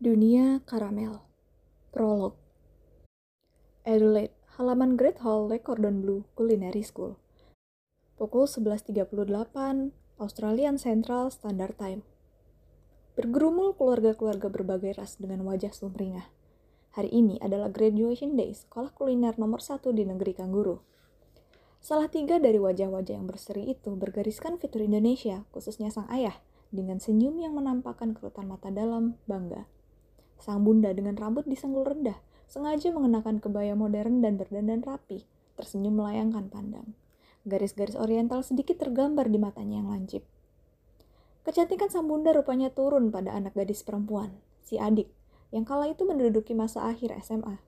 Dunia Karamel Prolog Adelaide, halaman Great Hall Le Cordon Bleu Culinary School Pukul 11.38 Australian Central Standard Time Bergerumul keluarga-keluarga berbagai ras dengan wajah sumringah. Hari ini adalah graduation day sekolah kuliner nomor satu di negeri kanguru. Salah tiga dari wajah-wajah yang berseri itu bergariskan fitur Indonesia, khususnya sang ayah, dengan senyum yang menampakkan kerutan mata dalam bangga. Sang bunda dengan rambut disenggol rendah, sengaja mengenakan kebaya modern dan berdandan rapi, tersenyum melayangkan pandang. Garis-garis oriental sedikit tergambar di matanya yang lancip. Kecantikan sang bunda rupanya turun pada anak gadis perempuan, si adik, yang kala itu menduduki masa akhir SMA.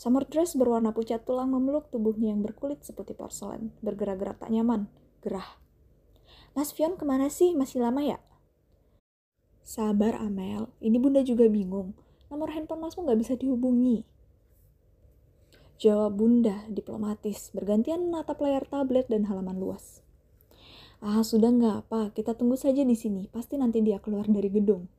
Summer dress berwarna pucat tulang memeluk tubuhnya yang berkulit seperti porselen, bergerak-gerak tak nyaman, gerah. Mas Fion ke mana sih? Masih lama ya? Sabar Amel, ini bunda juga bingung. Nomor handphone masmu nggak bisa dihubungi. Jawab bunda diplomatis, bergantian menatap layar tablet dan halaman luas. Ah, sudah nggak apa, kita tunggu saja di sini. Pasti nanti dia keluar dari gedung.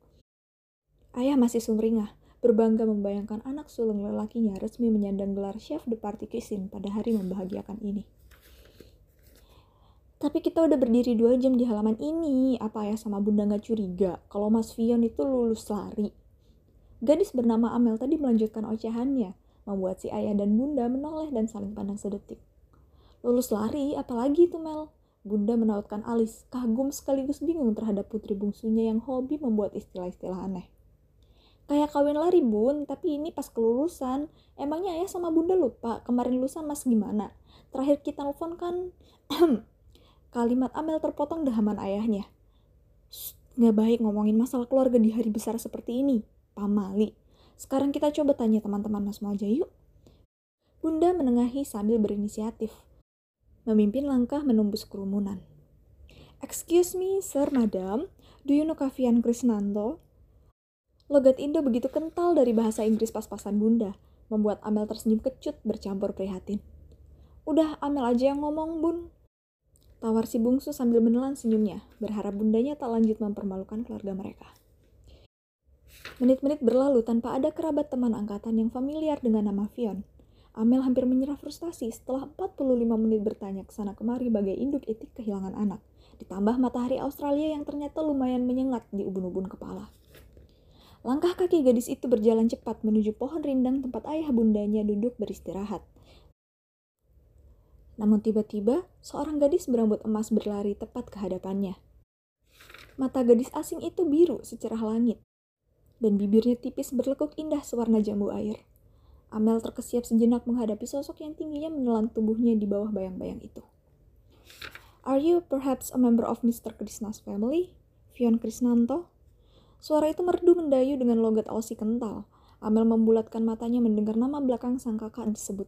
Ayah masih sumringah, berbangga membayangkan anak sulung lelakinya resmi menyandang gelar chef de party kitchen pada hari membahagiakan ini. Tapi kita udah berdiri dua jam di halaman ini. Apa ayah sama bunda nggak curiga kalau Mas Vion itu lulus lari? Gadis bernama Amel tadi melanjutkan ocehannya, membuat si ayah dan bunda menoleh dan saling pandang sedetik. Lulus lari, apalagi itu Mel? Bunda menautkan alis, kagum sekaligus bingung terhadap putri bungsunya yang hobi membuat istilah-istilah aneh. Kayak kawin lari bun, tapi ini pas kelulusan. Emangnya ayah sama bunda lupa kemarin lusa mas gimana? Terakhir kita nelfon kan... Kalimat Amel terpotong dehaman ayahnya. Nggak baik ngomongin masalah keluarga di hari besar seperti ini. Pamali. Sekarang kita coba tanya teman-teman mas aja yuk. Bunda menengahi sambil berinisiatif memimpin langkah menembus kerumunan. Excuse me, sir, madam, do you know Kavian Krisnanto? Logat Indo begitu kental dari bahasa Inggris pas-pasan bunda, membuat Amel tersenyum kecut bercampur prihatin. Udah, Amel aja yang ngomong, bun. Tawar si bungsu sambil menelan senyumnya, berharap bundanya tak lanjut mempermalukan keluarga mereka. Menit-menit berlalu tanpa ada kerabat teman angkatan yang familiar dengan nama Fion. Amel hampir menyerah frustasi setelah 45 menit bertanya ke sana kemari bagai induk etik kehilangan anak. Ditambah matahari Australia yang ternyata lumayan menyengat di ubun-ubun kepala. Langkah kaki gadis itu berjalan cepat menuju pohon rindang tempat ayah bundanya duduk beristirahat. Namun tiba-tiba, seorang gadis berambut emas berlari tepat ke hadapannya. Mata gadis asing itu biru secerah langit, dan bibirnya tipis berlekuk indah sewarna jambu air. Amel terkesiap sejenak menghadapi sosok yang tingginya menelan tubuhnya di bawah bayang-bayang itu. Are you perhaps a member of Mr. Krishna's family? Fion Krisnanto? Suara itu merdu mendayu dengan logat Aussie kental. Amel membulatkan matanya mendengar nama belakang sang kakak disebut.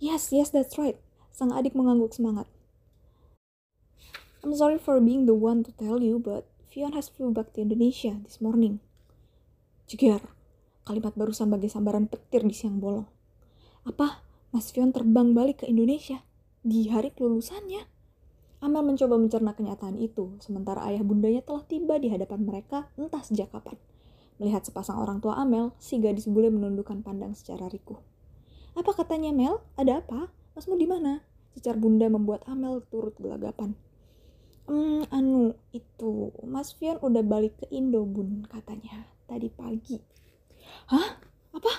Yes, yes, that's right. Sang adik mengangguk semangat. I'm sorry for being the one to tell you, but Fion has flew back to Indonesia this morning. Jeger, Kalimat barusan bagai sambaran petir di siang bolong. Apa? Mas Fion terbang balik ke Indonesia? Di hari kelulusannya? Amel mencoba mencerna kenyataan itu, sementara ayah bundanya telah tiba di hadapan mereka entah sejak kapan. Melihat sepasang orang tua Amel, si gadis bule menundukkan pandang secara rikuh. Apa katanya Mel? Ada apa? Masmu di mana? Cecar bunda membuat Amel turut gelagapan. Hmm, anu, itu, Mas Fion udah balik ke Indo, bun, katanya, tadi pagi. Hah? Apa?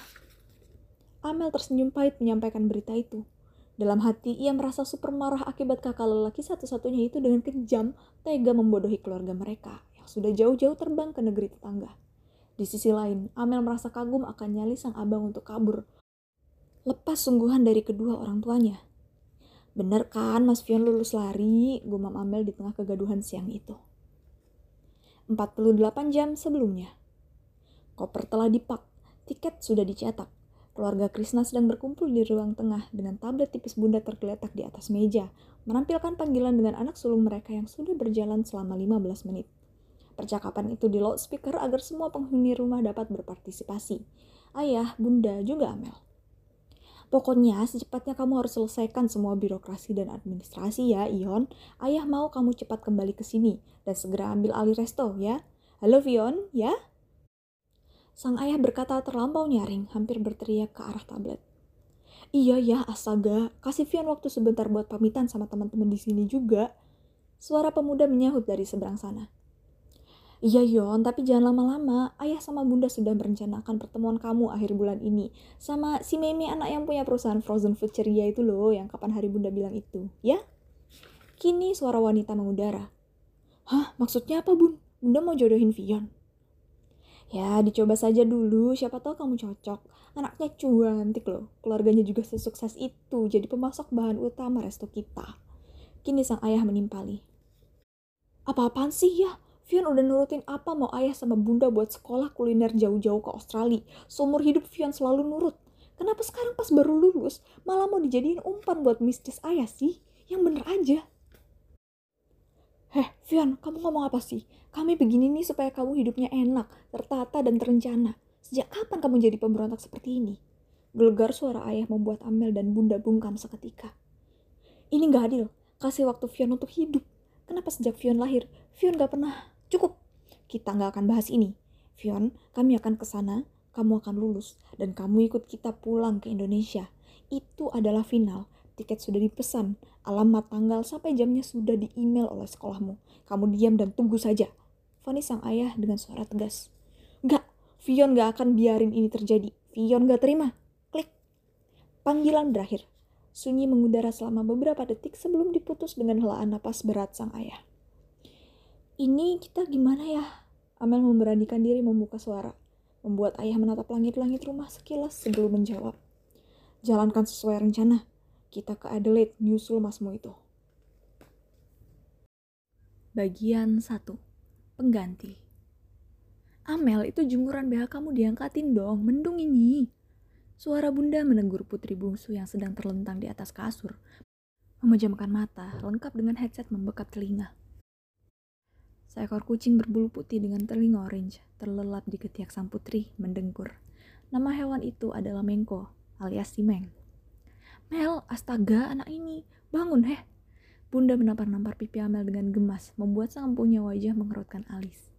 Amel tersenyum pahit menyampaikan berita itu. Dalam hati, ia merasa super marah akibat kakak lelaki satu-satunya itu dengan kejam tega membodohi keluarga mereka yang sudah jauh-jauh terbang ke negeri tetangga. Di sisi lain, Amel merasa kagum akan nyali sang abang untuk kabur. Lepas sungguhan dari kedua orang tuanya. Bener kan Mas Fion lulus lari, gumam Amel di tengah kegaduhan siang itu. 48 jam sebelumnya. Koper telah dipak, tiket sudah dicetak. Keluarga Krishna sedang berkumpul di ruang tengah dengan tablet tipis bunda tergeletak di atas meja, menampilkan panggilan dengan anak sulung mereka yang sudah berjalan selama 15 menit. Percakapan itu di loudspeaker agar semua penghuni rumah dapat berpartisipasi. Ayah, bunda, juga Amel. Pokoknya secepatnya kamu harus selesaikan semua birokrasi dan administrasi ya, Ion. Ayah mau kamu cepat kembali ke sini dan segera ambil alih resto ya. Halo Vion, ya? Sang ayah berkata terlampau nyaring, hampir berteriak ke arah tablet. Iya ya, astaga, kasih Vian waktu sebentar buat pamitan sama teman-teman di sini juga. Suara pemuda menyahut dari seberang sana. Iya Yon, tapi jangan lama-lama. Ayah sama bunda sudah merencanakan pertemuan kamu akhir bulan ini. Sama si Mimi anak yang punya perusahaan frozen food ceria itu loh, yang kapan hari bunda bilang itu. Ya? Kini suara wanita mengudara. Hah, maksudnya apa bun? Bunda mau jodohin Vion? Ya, dicoba saja dulu, siapa tahu kamu cocok. Anaknya cantik loh, keluarganya juga sesukses itu, jadi pemasok bahan utama resto kita. Kini sang ayah menimpali. Apa-apaan sih ya? Vion udah nurutin apa mau ayah sama bunda buat sekolah kuliner jauh-jauh ke Australia. Seumur hidup Vion selalu nurut. Kenapa sekarang pas baru lulus malah mau dijadiin umpan buat mistis ayah sih? Yang bener aja. Heh, Vion, kamu ngomong apa sih? Kami begini nih supaya kamu hidupnya enak, tertata dan terencana. Sejak kapan kamu jadi pemberontak seperti ini? Gelegar suara ayah membuat Amel dan bunda bungkam seketika. Ini gak adil. Kasih waktu Vion untuk hidup. Kenapa sejak Vion lahir, Vion gak pernah Cukup, kita nggak akan bahas ini. Vion, kami akan ke sana, kamu akan lulus, dan kamu ikut kita pulang ke Indonesia. Itu adalah final. Tiket sudah dipesan, alamat tanggal sampai jamnya sudah di-email oleh sekolahmu. Kamu diam dan tunggu saja. Fani sang ayah dengan suara tegas. Gak, Vion gak akan biarin ini terjadi. Vion gak terima. Klik. Panggilan berakhir. Sunyi mengudara selama beberapa detik sebelum diputus dengan helaan napas berat sang ayah. Ini kita gimana ya? Amel memberanikan diri membuka suara, membuat ayah menatap langit-langit rumah sekilas sebelum menjawab. Jalankan sesuai rencana. Kita ke Adelaide nyusul masmu itu. Bagian 1. Pengganti. Amel, itu jemuran BH kamu diangkatin dong, mendung ini. Suara bunda menegur putri bungsu yang sedang terlentang di atas kasur. Memejamkan mata, lengkap dengan headset membekap telinga. Seekor kucing berbulu putih dengan telinga orange terlelap di ketiak sang putri mendengkur. Nama hewan itu adalah Mengko alias si Meng. Mel, astaga anak ini, bangun heh. Bunda menampar-nampar pipi Amel dengan gemas, membuat sang punya wajah mengerutkan alis.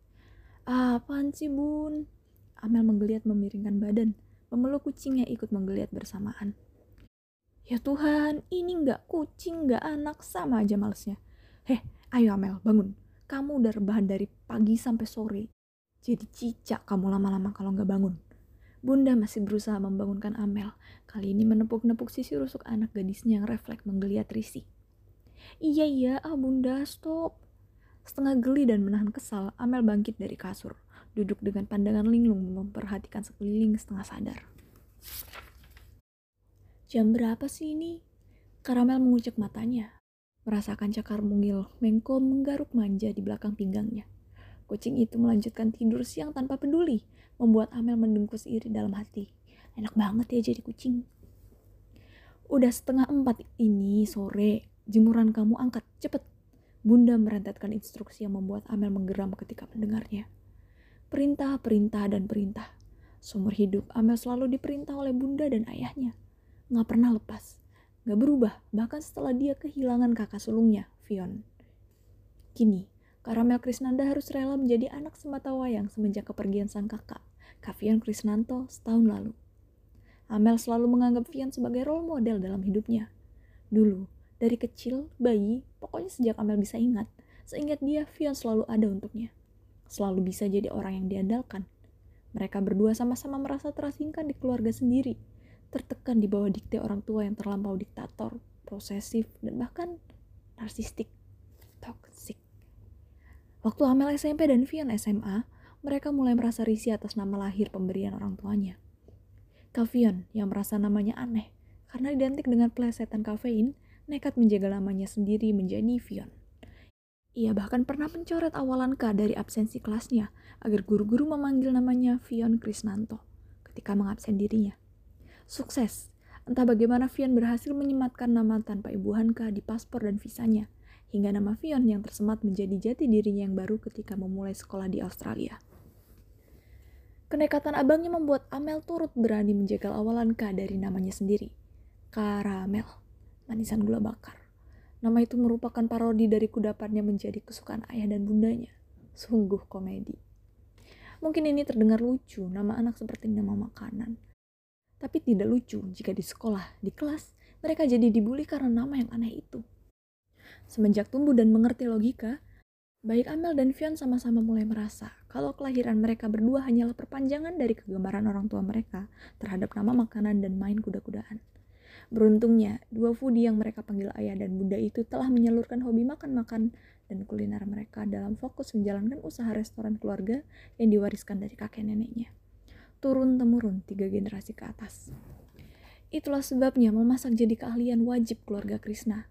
Apaan sih bun? Amel menggeliat memiringkan badan, memeluk kucing yang ikut menggeliat bersamaan. Ya Tuhan, ini nggak kucing, nggak anak, sama aja malesnya. Heh, ayo Amel, bangun. Kamu udah rebahan dari pagi sampai sore. Jadi cicak kamu lama-lama kalau nggak bangun. Bunda masih berusaha membangunkan Amel. Kali ini menepuk-nepuk sisi rusuk anak gadisnya yang refleks menggeliat risih. Iya iya, ah bunda, stop. Setengah geli dan menahan kesal, Amel bangkit dari kasur. Duduk dengan pandangan linglung memperhatikan sekeliling setengah sadar. Jam berapa sih ini? Karamel mengucek matanya. Merasakan cakar mungil, Mengko menggaruk manja di belakang pinggangnya. Kucing itu melanjutkan tidur siang tanpa peduli, membuat Amel mendengkus iri dalam hati. Enak banget ya jadi kucing. Udah setengah empat ini sore, jemuran kamu angkat, cepet. Bunda merentetkan instruksi yang membuat Amel menggeram ketika mendengarnya. Perintah, perintah, dan perintah. Seumur hidup, Amel selalu diperintah oleh bunda dan ayahnya. Nggak pernah lepas gak berubah bahkan setelah dia kehilangan kakak sulungnya, Vion. Kini, Karamel Krisnanda harus rela menjadi anak semata wayang semenjak kepergian sang kakak, Kavian Krisnanto, setahun lalu. Amel selalu menganggap Vian sebagai role model dalam hidupnya. Dulu, dari kecil, bayi, pokoknya sejak Amel bisa ingat, seingat dia, Vian selalu ada untuknya. Selalu bisa jadi orang yang diandalkan. Mereka berdua sama-sama merasa terasingkan di keluarga sendiri, tertekan di bawah dikte orang tua yang terlampau diktator, posesif, dan bahkan narsistik, toxic. Waktu Amel SMP dan Vian SMA, mereka mulai merasa risih atas nama lahir pemberian orang tuanya. Kavian yang merasa namanya aneh karena identik dengan plesetan kafein, nekat menjaga namanya sendiri menjadi Vion. Ia bahkan pernah mencoret awalan K dari absensi kelasnya agar guru-guru memanggil namanya Vion Krisnanto ketika mengabsen dirinya. Sukses. Entah bagaimana Vian berhasil menyematkan nama tanpa ibu Hanka di paspor dan visanya, hingga nama Vian yang tersemat menjadi jati dirinya yang baru ketika memulai sekolah di Australia. Kenekatan abangnya membuat Amel turut berani menjegal awalan K dari namanya sendiri. Karamel, manisan gula bakar. Nama itu merupakan parodi dari kudapannya menjadi kesukaan ayah dan bundanya. Sungguh komedi. Mungkin ini terdengar lucu, nama anak seperti nama makanan. Tapi tidak lucu jika di sekolah, di kelas, mereka jadi dibully karena nama yang aneh itu. Semenjak tumbuh dan mengerti logika, baik Amel dan Fion sama-sama mulai merasa kalau kelahiran mereka berdua hanyalah perpanjangan dari kegemaran orang tua mereka terhadap nama makanan dan main kuda-kudaan. Beruntungnya, dua foodie yang mereka panggil ayah dan bunda itu telah menyalurkan hobi makan-makan dan kuliner mereka dalam fokus menjalankan usaha restoran keluarga yang diwariskan dari kakek neneknya. Turun-temurun tiga generasi ke atas. Itulah sebabnya memasak jadi keahlian wajib keluarga Krishna.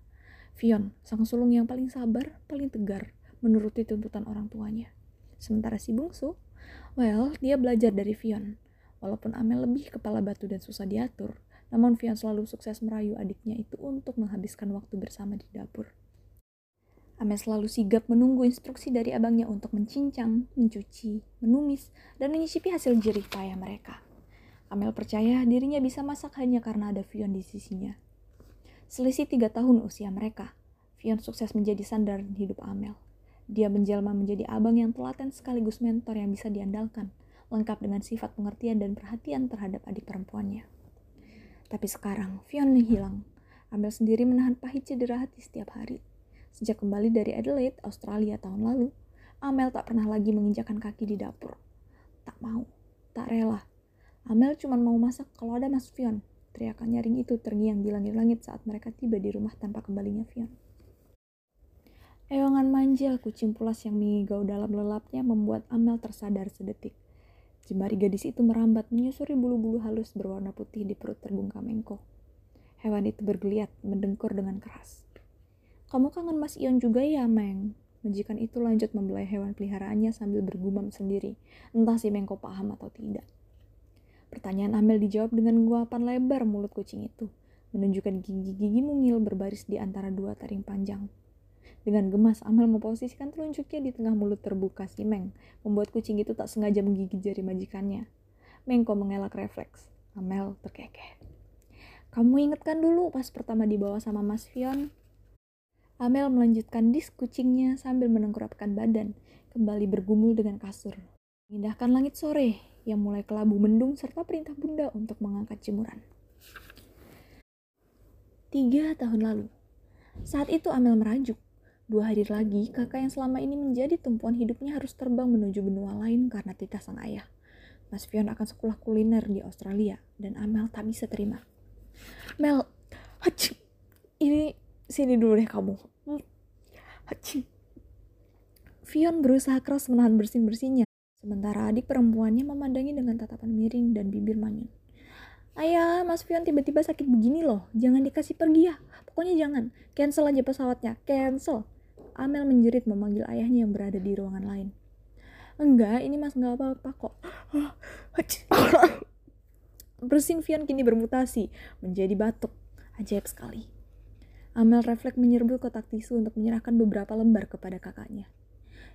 Fion, sang sulung yang paling sabar, paling tegar, menuruti tuntutan orang tuanya. Sementara si bungsu, well, dia belajar dari Fion. Walaupun Amel lebih kepala batu dan susah diatur, namun Fion selalu sukses merayu adiknya itu untuk menghabiskan waktu bersama di dapur. Amel selalu sigap menunggu instruksi dari abangnya untuk mencincang, mencuci, menumis, dan menyicipi hasil jerih payah mereka. Amel percaya dirinya bisa masak hanya karena ada Fion di sisinya. Selisih tiga tahun usia mereka, Fion sukses menjadi sandaran hidup Amel. Dia menjelma menjadi abang yang telaten sekaligus mentor yang bisa diandalkan, lengkap dengan sifat pengertian dan perhatian terhadap adik perempuannya. Tapi sekarang, Fion menghilang. Amel sendiri menahan pahit cedera hati setiap hari Sejak kembali dari Adelaide, Australia tahun lalu, Amel tak pernah lagi menginjakan kaki di dapur. Tak mau, tak rela. Amel cuma mau masak kalau ada Mas Fion. Teriakan nyaring itu terngiang di langit-langit saat mereka tiba di rumah tanpa kembalinya Fion. Ewangan manja kucing pulas yang mengigau dalam lelapnya membuat Amel tersadar sedetik. Jemari gadis itu merambat menyusuri bulu-bulu halus berwarna putih di perut terbungkam mengko. Hewan itu bergeliat, mendengkur dengan keras. Kamu kangen Mas Ion juga ya, Meng? Majikan itu lanjut membelai hewan peliharaannya sambil bergumam sendiri. Entah si Mengko paham atau tidak. Pertanyaan Amel dijawab dengan guapan lebar mulut kucing itu, menunjukkan gigi-gigi mungil berbaris di antara dua taring panjang. Dengan gemas, Amel memposisikan telunjuknya di tengah mulut terbuka si Meng, membuat kucing itu tak sengaja menggigit jari majikannya. Mengko mengelak refleks. Amel terkekeh. Kamu ingetkan dulu pas pertama dibawa sama Mas Fion, Amel melanjutkan dis kucingnya sambil menengkurapkan badan, kembali bergumul dengan kasur. Mengindahkan langit sore yang mulai kelabu mendung serta perintah bunda untuk mengangkat jemuran. Tiga tahun lalu, saat itu Amel merajuk. Dua hari lagi, kakak yang selama ini menjadi tumpuan hidupnya harus terbang menuju benua lain karena titah sang ayah. Mas Fion akan sekolah kuliner di Australia, dan Amel tak bisa terima. Mel, haci, ini sini dulu deh kamu. Hachi. Fion berusaha keras menahan bersin-bersinnya, sementara adik perempuannya memandangi dengan tatapan miring dan bibir manyun. Ayah, Mas Fion tiba-tiba sakit begini loh, jangan dikasih pergi ya. Pokoknya jangan, cancel aja pesawatnya, cancel. Amel menjerit memanggil ayahnya yang berada di ruangan lain. Enggak, ini mas nggak apa-apa kok. Bersin Fion kini bermutasi menjadi batuk. Ajaib sekali. Amel refleks menyerbu kotak tisu untuk menyerahkan beberapa lembar kepada kakaknya.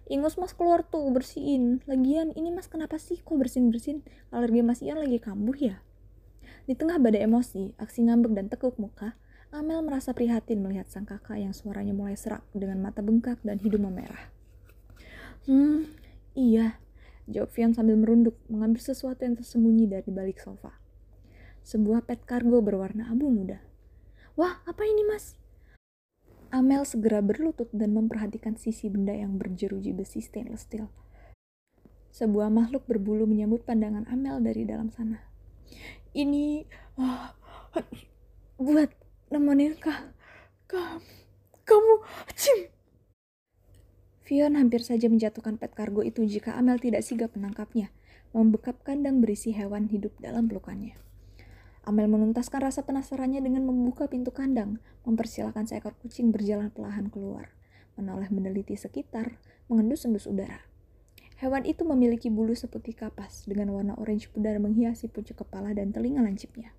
Ingus mas keluar tuh bersihin. Lagian ini mas kenapa sih kok bersin-bersin? Alergi mas Ian lagi kambuh ya? Di tengah badai emosi, aksi ngambek dan tekuk muka, Amel merasa prihatin melihat sang kakak yang suaranya mulai serak dengan mata bengkak dan hidung memerah. Hmm, iya, jawab Fian sambil merunduk mengambil sesuatu yang tersembunyi dari balik sofa. Sebuah pet kargo berwarna abu muda. Wah, apa ini mas? Amel segera berlutut dan memperhatikan sisi benda yang berjeruji besi stainless steel. Sebuah makhluk berbulu menyambut pandangan Amel dari dalam sana. Ini uh, buat nemenin kak, kamu, kamu, cim. Fion hampir saja menjatuhkan pet kargo itu jika Amel tidak sigap menangkapnya, membekap kandang berisi hewan hidup dalam pelukannya. Amel menuntaskan rasa penasarannya dengan membuka pintu kandang, mempersilahkan seekor kucing berjalan perlahan keluar, menoleh meneliti sekitar, mengendus-endus udara. Hewan itu memiliki bulu seputih kapas dengan warna orange pudar menghiasi pucuk kepala dan telinga lancipnya.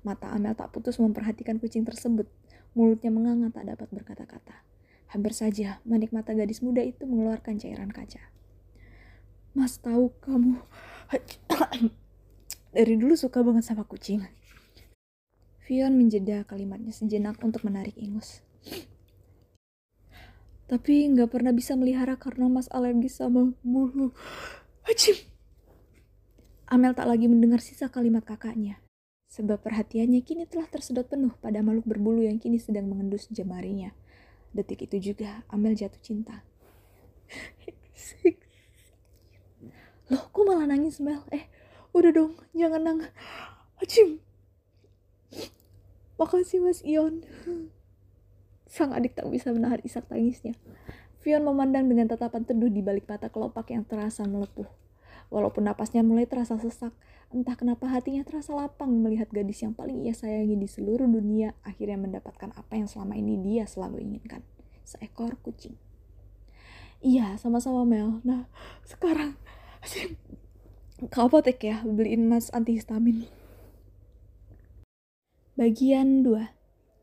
Mata Amel tak putus memperhatikan kucing tersebut. Mulutnya menganga tak dapat berkata-kata. Hampir saja manik mata gadis muda itu mengeluarkan cairan kaca. Mas tahu kamu dari dulu suka banget sama kucing. Fion menjeda kalimatnya sejenak untuk menarik ingus. Tapi nggak pernah bisa melihara karena mas alergi sama bulu. Hacim! Amel tak lagi mendengar sisa kalimat kakaknya. Sebab perhatiannya kini telah tersedot penuh pada makhluk berbulu yang kini sedang mengendus jemarinya. Detik itu juga Amel jatuh cinta. Loh, kok malah nangis Mel? Eh, udah dong, jangan nangis. Hacim! Makasih Mas Ion. Sang adik tak bisa menahan isak tangisnya. Fion memandang dengan tatapan teduh di balik mata kelopak yang terasa melepuh. Walaupun napasnya mulai terasa sesak, entah kenapa hatinya terasa lapang melihat gadis yang paling ia sayangi di seluruh dunia akhirnya mendapatkan apa yang selama ini dia selalu inginkan. Seekor kucing. Iya, sama-sama Mel. Nah, sekarang ke apotek ya, beliin mas antihistamin. Bagian 2.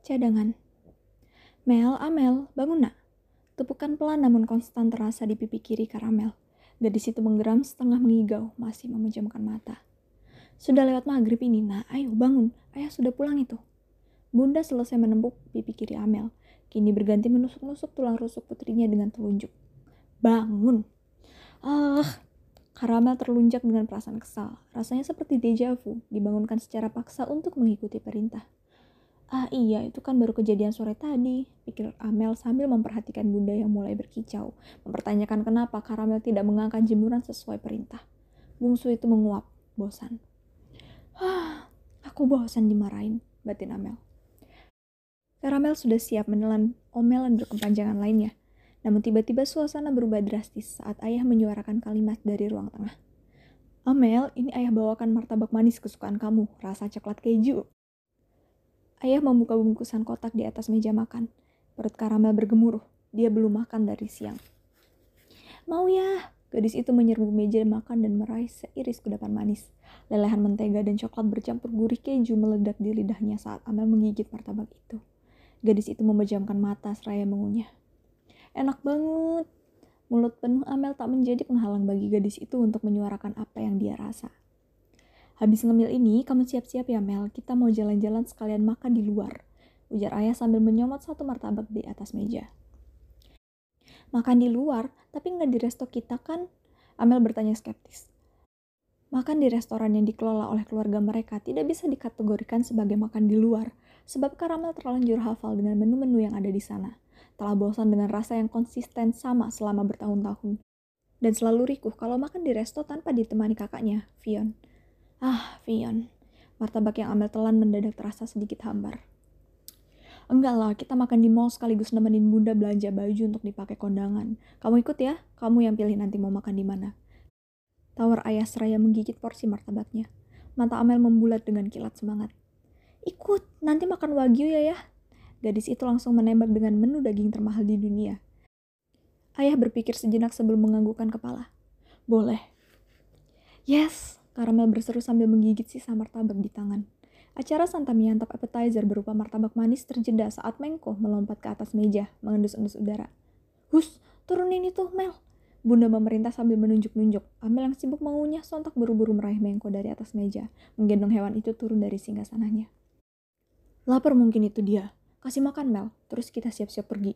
Cadangan. Mel, Amel, bangun nak. Tepukan pelan namun konstan terasa di pipi kiri karamel. Gadis itu menggeram setengah mengigau, masih memejamkan mata. Sudah lewat maghrib ini, nak. Ayo bangun, ayah sudah pulang itu. Bunda selesai menembuk pipi kiri Amel. Kini berganti menusuk-nusuk tulang rusuk putrinya dengan telunjuk. Bangun. Ah, Karamel terlunjak dengan perasaan kesal. Rasanya seperti deja vu, dibangunkan secara paksa untuk mengikuti perintah. Ah iya, itu kan baru kejadian sore tadi, pikir Amel sambil memperhatikan bunda yang mulai berkicau, mempertanyakan kenapa Karamel tidak mengangkat jemuran sesuai perintah. Bungsu itu menguap, bosan. Hah, aku bosan dimarahin, batin Amel. Karamel sudah siap menelan omelan berkepanjangan lainnya. Namun tiba-tiba suasana berubah drastis saat ayah menyuarakan kalimat dari ruang tengah. Amel, ini ayah bawakan martabak manis kesukaan kamu, rasa coklat keju. Ayah membuka bungkusan kotak di atas meja makan. Perut karamel bergemuruh. Dia belum makan dari siang. Mau ya? Gadis itu menyerbu meja makan dan meraih seiris kudapan manis. Lelehan mentega dan coklat bercampur gurih keju meledak di lidahnya saat Amel menggigit martabak itu. Gadis itu memejamkan mata seraya mengunyah. Enak banget. Mulut penuh Amel tak menjadi penghalang bagi gadis itu untuk menyuarakan apa yang dia rasa. Habis ngemil ini, kamu siap-siap ya Mel, kita mau jalan-jalan sekalian makan di luar. Ujar ayah sambil menyomot satu martabak di atas meja. Makan di luar, tapi nggak di resto kita kan? Amel bertanya skeptis. Makan di restoran yang dikelola oleh keluarga mereka tidak bisa dikategorikan sebagai makan di luar, sebab Karamel terlanjur hafal dengan menu-menu yang ada di sana. Telah bosan dengan rasa yang konsisten sama selama bertahun-tahun. Dan selalu rikuh kalau makan di resto tanpa ditemani kakaknya, Fion. Ah, Vian. Martabak yang Amel telan mendadak terasa sedikit hambar. Enggak lah, kita makan di mall sekaligus nemenin bunda belanja baju untuk dipakai kondangan. Kamu ikut ya, kamu yang pilih nanti mau makan di mana. Tawar ayah seraya menggigit porsi martabaknya. Mata Amel membulat dengan kilat semangat. Ikut, nanti makan wagyu ya ya. Gadis itu langsung menembak dengan menu daging termahal di dunia. Ayah berpikir sejenak sebelum menganggukkan kepala. Boleh. Yes, Karamel berseru sambil menggigit sisa martabak di tangan. Acara santap menyantap appetizer berupa martabak manis terjeda saat Mengko melompat ke atas meja, mengendus-endus udara. Hus, turunin itu, Mel. Bunda memerintah sambil menunjuk-nunjuk. Amel yang sibuk mengunyah sontak buru-buru meraih Mengko dari atas meja, menggendong hewan itu turun dari singgah sananya. Lapar mungkin itu dia. Kasih makan Mel, terus kita siap-siap pergi.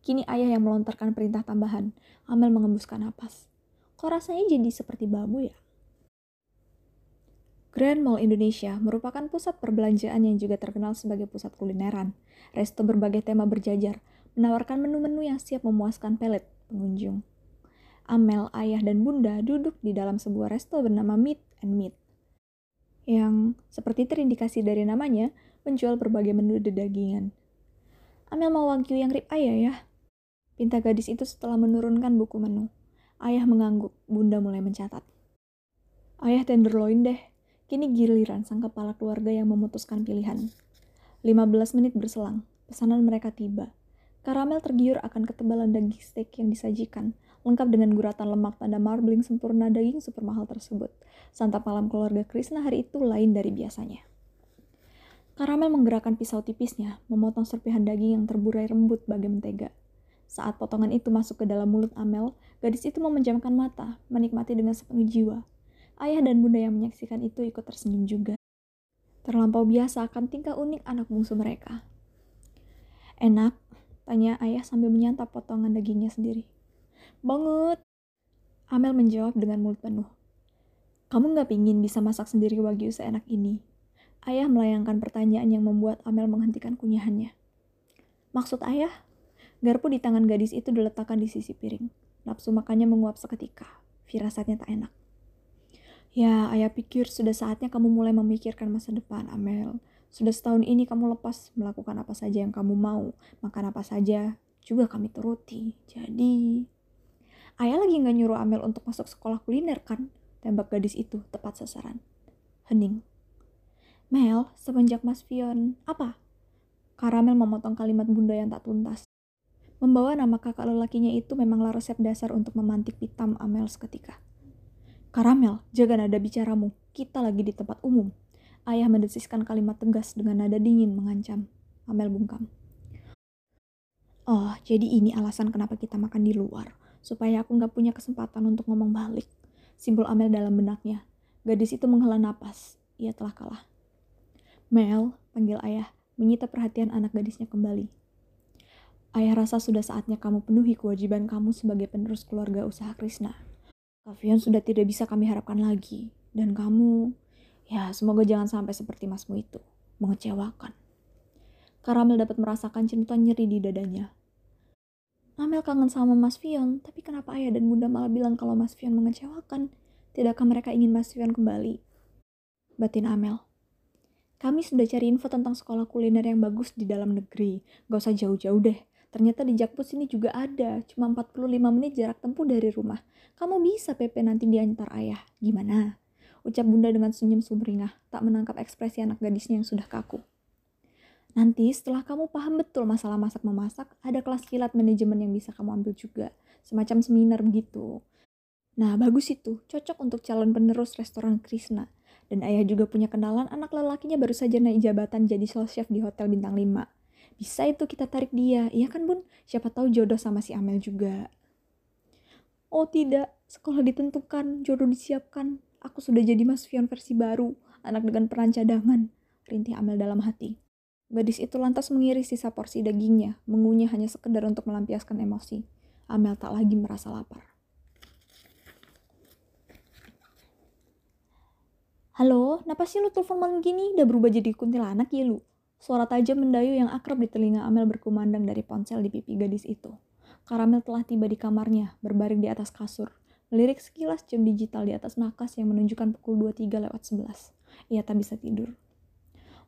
Kini ayah yang melontarkan perintah tambahan. Amel mengembuskan napas. Kok rasanya jadi seperti babu ya? Grand Mall Indonesia merupakan pusat perbelanjaan yang juga terkenal sebagai pusat kulineran. Resto berbagai tema berjajar, menawarkan menu-menu yang siap memuaskan pelet pengunjung. Amel, ayah, dan bunda duduk di dalam sebuah resto bernama Meat and Meat. Yang, seperti terindikasi dari namanya, menjual berbagai menu dedagingan. Amel mau wagyu yang rib ayah ya? Pinta gadis itu setelah menurunkan buku menu. Ayah mengangguk, bunda mulai mencatat. Ayah tenderloin deh, Kini giliran sang kepala keluarga yang memutuskan pilihan. 15 menit berselang, pesanan mereka tiba. Karamel tergiur akan ketebalan daging steak yang disajikan, lengkap dengan guratan lemak tanda marbling sempurna daging super mahal tersebut. Santap malam keluarga Krishna hari itu lain dari biasanya. Karamel menggerakkan pisau tipisnya, memotong serpihan daging yang terburai rembut bagai mentega. Saat potongan itu masuk ke dalam mulut Amel, gadis itu memejamkan mata, menikmati dengan sepenuh jiwa. Ayah dan bunda yang menyaksikan itu ikut tersenyum juga. Terlampau biasa akan tingkah unik anak bungsu mereka. Enak, tanya ayah sambil menyantap potongan dagingnya sendiri. Banget. Amel menjawab dengan mulut penuh. Kamu nggak pingin bisa masak sendiri wagyu seenak ini? Ayah melayangkan pertanyaan yang membuat Amel menghentikan kunyahannya. Maksud ayah? Garpu di tangan gadis itu diletakkan di sisi piring. Nafsu makannya menguap seketika. Firasatnya tak enak. Ya, ayah pikir sudah saatnya kamu mulai memikirkan masa depan, Amel. Sudah setahun ini kamu lepas melakukan apa saja yang kamu mau, makan apa saja, juga kami turuti. Jadi, ayah lagi nggak nyuruh Amel untuk masuk sekolah kuliner kan? Tembak gadis itu tepat sasaran. Hening. Mel, semenjak Mas Fion, apa? Karamel memotong kalimat bunda yang tak tuntas. Membawa nama kakak lelakinya itu memanglah resep dasar untuk memantik pitam Amel seketika. Karamel, jaga nada bicaramu. Kita lagi di tempat umum. Ayah mendesiskan kalimat tegas dengan nada dingin mengancam. Amel bungkam. Oh, jadi ini alasan kenapa kita makan di luar. Supaya aku nggak punya kesempatan untuk ngomong balik. Simbol Amel dalam benaknya. Gadis itu menghela napas. Ia telah kalah. Mel, panggil ayah menyita perhatian anak gadisnya kembali. Ayah rasa sudah saatnya kamu penuhi kewajiban kamu sebagai penerus keluarga usaha Krishna. Kavian sudah tidak bisa kami harapkan lagi. Dan kamu, ya semoga jangan sampai seperti masmu itu. Mengecewakan. Karamel dapat merasakan cinta nyeri di dadanya. Amel kangen sama Mas Fion, tapi kenapa ayah dan bunda malah bilang kalau Mas Fion mengecewakan? Tidakkah mereka ingin Mas Fion kembali? Batin Amel. Kami sudah cari info tentang sekolah kuliner yang bagus di dalam negeri. Gak usah jauh-jauh deh. Ternyata di Jakpus ini juga ada. Cuma 45 menit jarak tempuh dari rumah. Kamu bisa PP nanti diantar ayah. Gimana? Ucap bunda dengan senyum sumringah. Tak menangkap ekspresi anak gadisnya yang sudah kaku. Nanti setelah kamu paham betul masalah masak-memasak, ada kelas kilat manajemen yang bisa kamu ambil juga. Semacam seminar begitu. Nah, bagus itu. Cocok untuk calon penerus restoran Krishna. Dan ayah juga punya kenalan anak lelakinya baru saja naik jabatan jadi sous chef di hotel bintang 5. Bisa itu kita tarik dia, iya kan bun? Siapa tahu jodoh sama si Amel juga. Oh tidak, sekolah ditentukan, jodoh disiapkan. Aku sudah jadi Mas Fion versi baru, anak dengan peran cadangan. Rintih Amel dalam hati. Gadis itu lantas mengiris sisa porsi dagingnya, mengunyah hanya sekedar untuk melampiaskan emosi. Amel tak lagi merasa lapar. Halo, kenapa sih lu telepon malam gini? Udah berubah jadi kuntilanak ya lu? Suara tajam mendayu yang akrab di telinga Amel berkumandang dari ponsel di pipi gadis itu. Karamel telah tiba di kamarnya, berbaring di atas kasur. Melirik sekilas jam digital di atas nakas yang menunjukkan pukul 23 lewat 11. Ia tak bisa tidur.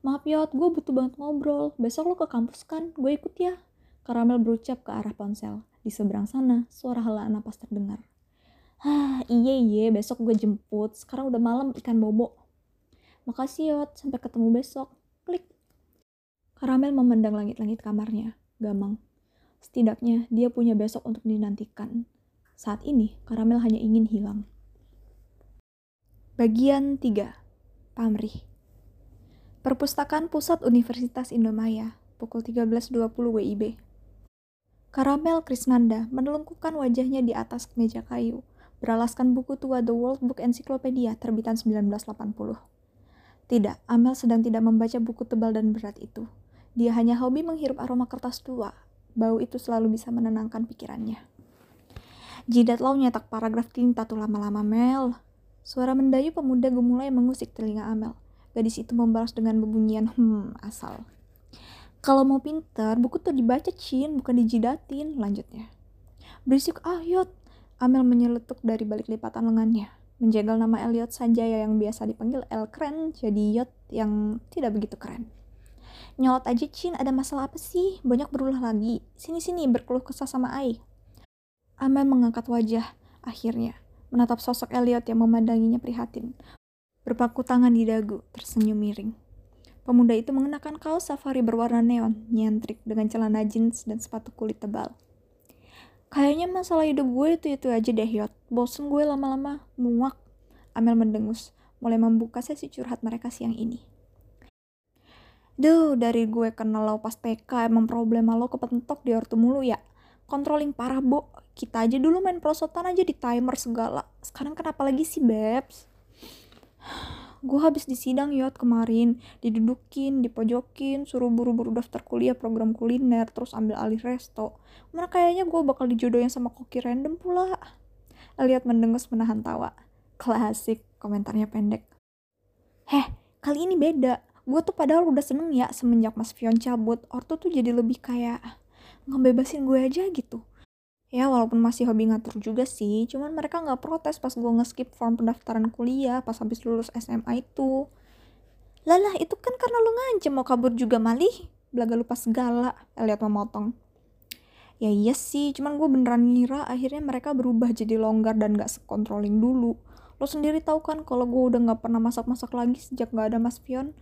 Maaf Yot, gue butuh banget ngobrol. Besok lo ke kampus kan? Gue ikut ya. Karamel berucap ke arah ponsel. Di seberang sana, suara helaan napas terdengar. Hah, iya iya, besok gue jemput. Sekarang udah malam ikan bobo. Makasih Yot, sampai ketemu besok. Klik. Karamel memandang langit-langit kamarnya. Gamang. Setidaknya dia punya besok untuk dinantikan. Saat ini, Karamel hanya ingin hilang. Bagian 3. Pamrih. Perpustakaan Pusat Universitas Indomaya, pukul 13.20 WIB. Karamel Krisnanda menelungkupkan wajahnya di atas meja kayu beralaskan buku tua The World Book Encyclopedia terbitan 1980. Tidak, Amel sedang tidak membaca buku tebal dan berat itu. Dia hanya hobi menghirup aroma kertas tua. Bau itu selalu bisa menenangkan pikirannya. Jidat lo nyetak paragraf tinta tuh lama-lama, Mel. Suara mendayu pemuda gemulai mengusik telinga Amel. Gadis itu membalas dengan bebunyian hmm asal. Kalau mau pinter, buku tuh dibaca Cin, bukan dijidatin, lanjutnya. Berisik ah yot, Amel menyeletuk dari balik lipatan lengannya, menjegal nama Elliot Sanjaya yang biasa dipanggil El Keren jadi Yot yang tidak begitu keren. Nyolot aja Chin, ada masalah apa sih? Banyak berulah lagi. Sini-sini berkeluh kesah sama Ai. Amel mengangkat wajah, akhirnya, menatap sosok Elliot yang memandanginya prihatin. Berpaku tangan di dagu, tersenyum miring. Pemuda itu mengenakan kaos safari berwarna neon, nyentrik dengan celana jeans dan sepatu kulit tebal. Kayaknya masalah hidup gue itu-itu aja deh, Yot. Bosen gue lama-lama, muak. Amel mendengus, mulai membuka sesi curhat mereka siang ini. Duh, dari gue kenal lo pas TK, emang problema lo kepentok di ortu mulu ya. Controlling parah, Bo. Kita aja dulu main prosotan aja di timer segala. Sekarang kenapa lagi sih, Babs? Gue habis di sidang yot kemarin didudukin dipojokin suruh buru-buru daftar kuliah program kuliner terus ambil alih resto mana kayaknya gue bakal dijodohin sama koki random pula Elliot mendengus menahan tawa. Klasik, komentarnya pendek. Heh, kali ini beda. Gue tuh padahal udah seneng ya semenjak Mas Fion cabut. Orto tuh jadi lebih kayak ngebebasin gue aja gitu. Ya walaupun masih hobi ngatur juga sih, cuman mereka nggak protes pas gue nge-skip form pendaftaran kuliah pas habis lulus SMA itu. Lalah itu kan karena lu ngancem mau kabur juga malih. Belaga lupa segala, Elliot memotong. Ya iya sih, cuman gue beneran ngira akhirnya mereka berubah jadi longgar dan gak sekontroling dulu. Lo sendiri tahu kan kalau gue udah gak pernah masak-masak lagi sejak gak ada Mas Pion.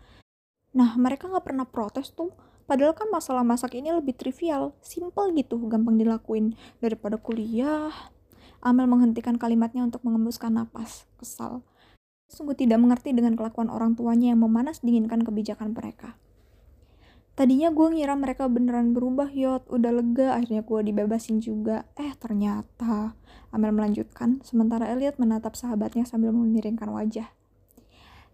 Nah, mereka gak pernah protes tuh. Padahal kan masalah masak ini lebih trivial, simple gitu, gampang dilakuin. Daripada kuliah. Amel menghentikan kalimatnya untuk mengembuskan napas. Kesal. Sungguh tidak mengerti dengan kelakuan orang tuanya yang memanas dinginkan kebijakan mereka. Tadinya gue ngira mereka beneran berubah yot, udah lega akhirnya gue dibebasin juga. Eh ternyata, Amel melanjutkan, sementara Elliot menatap sahabatnya sambil memiringkan wajah.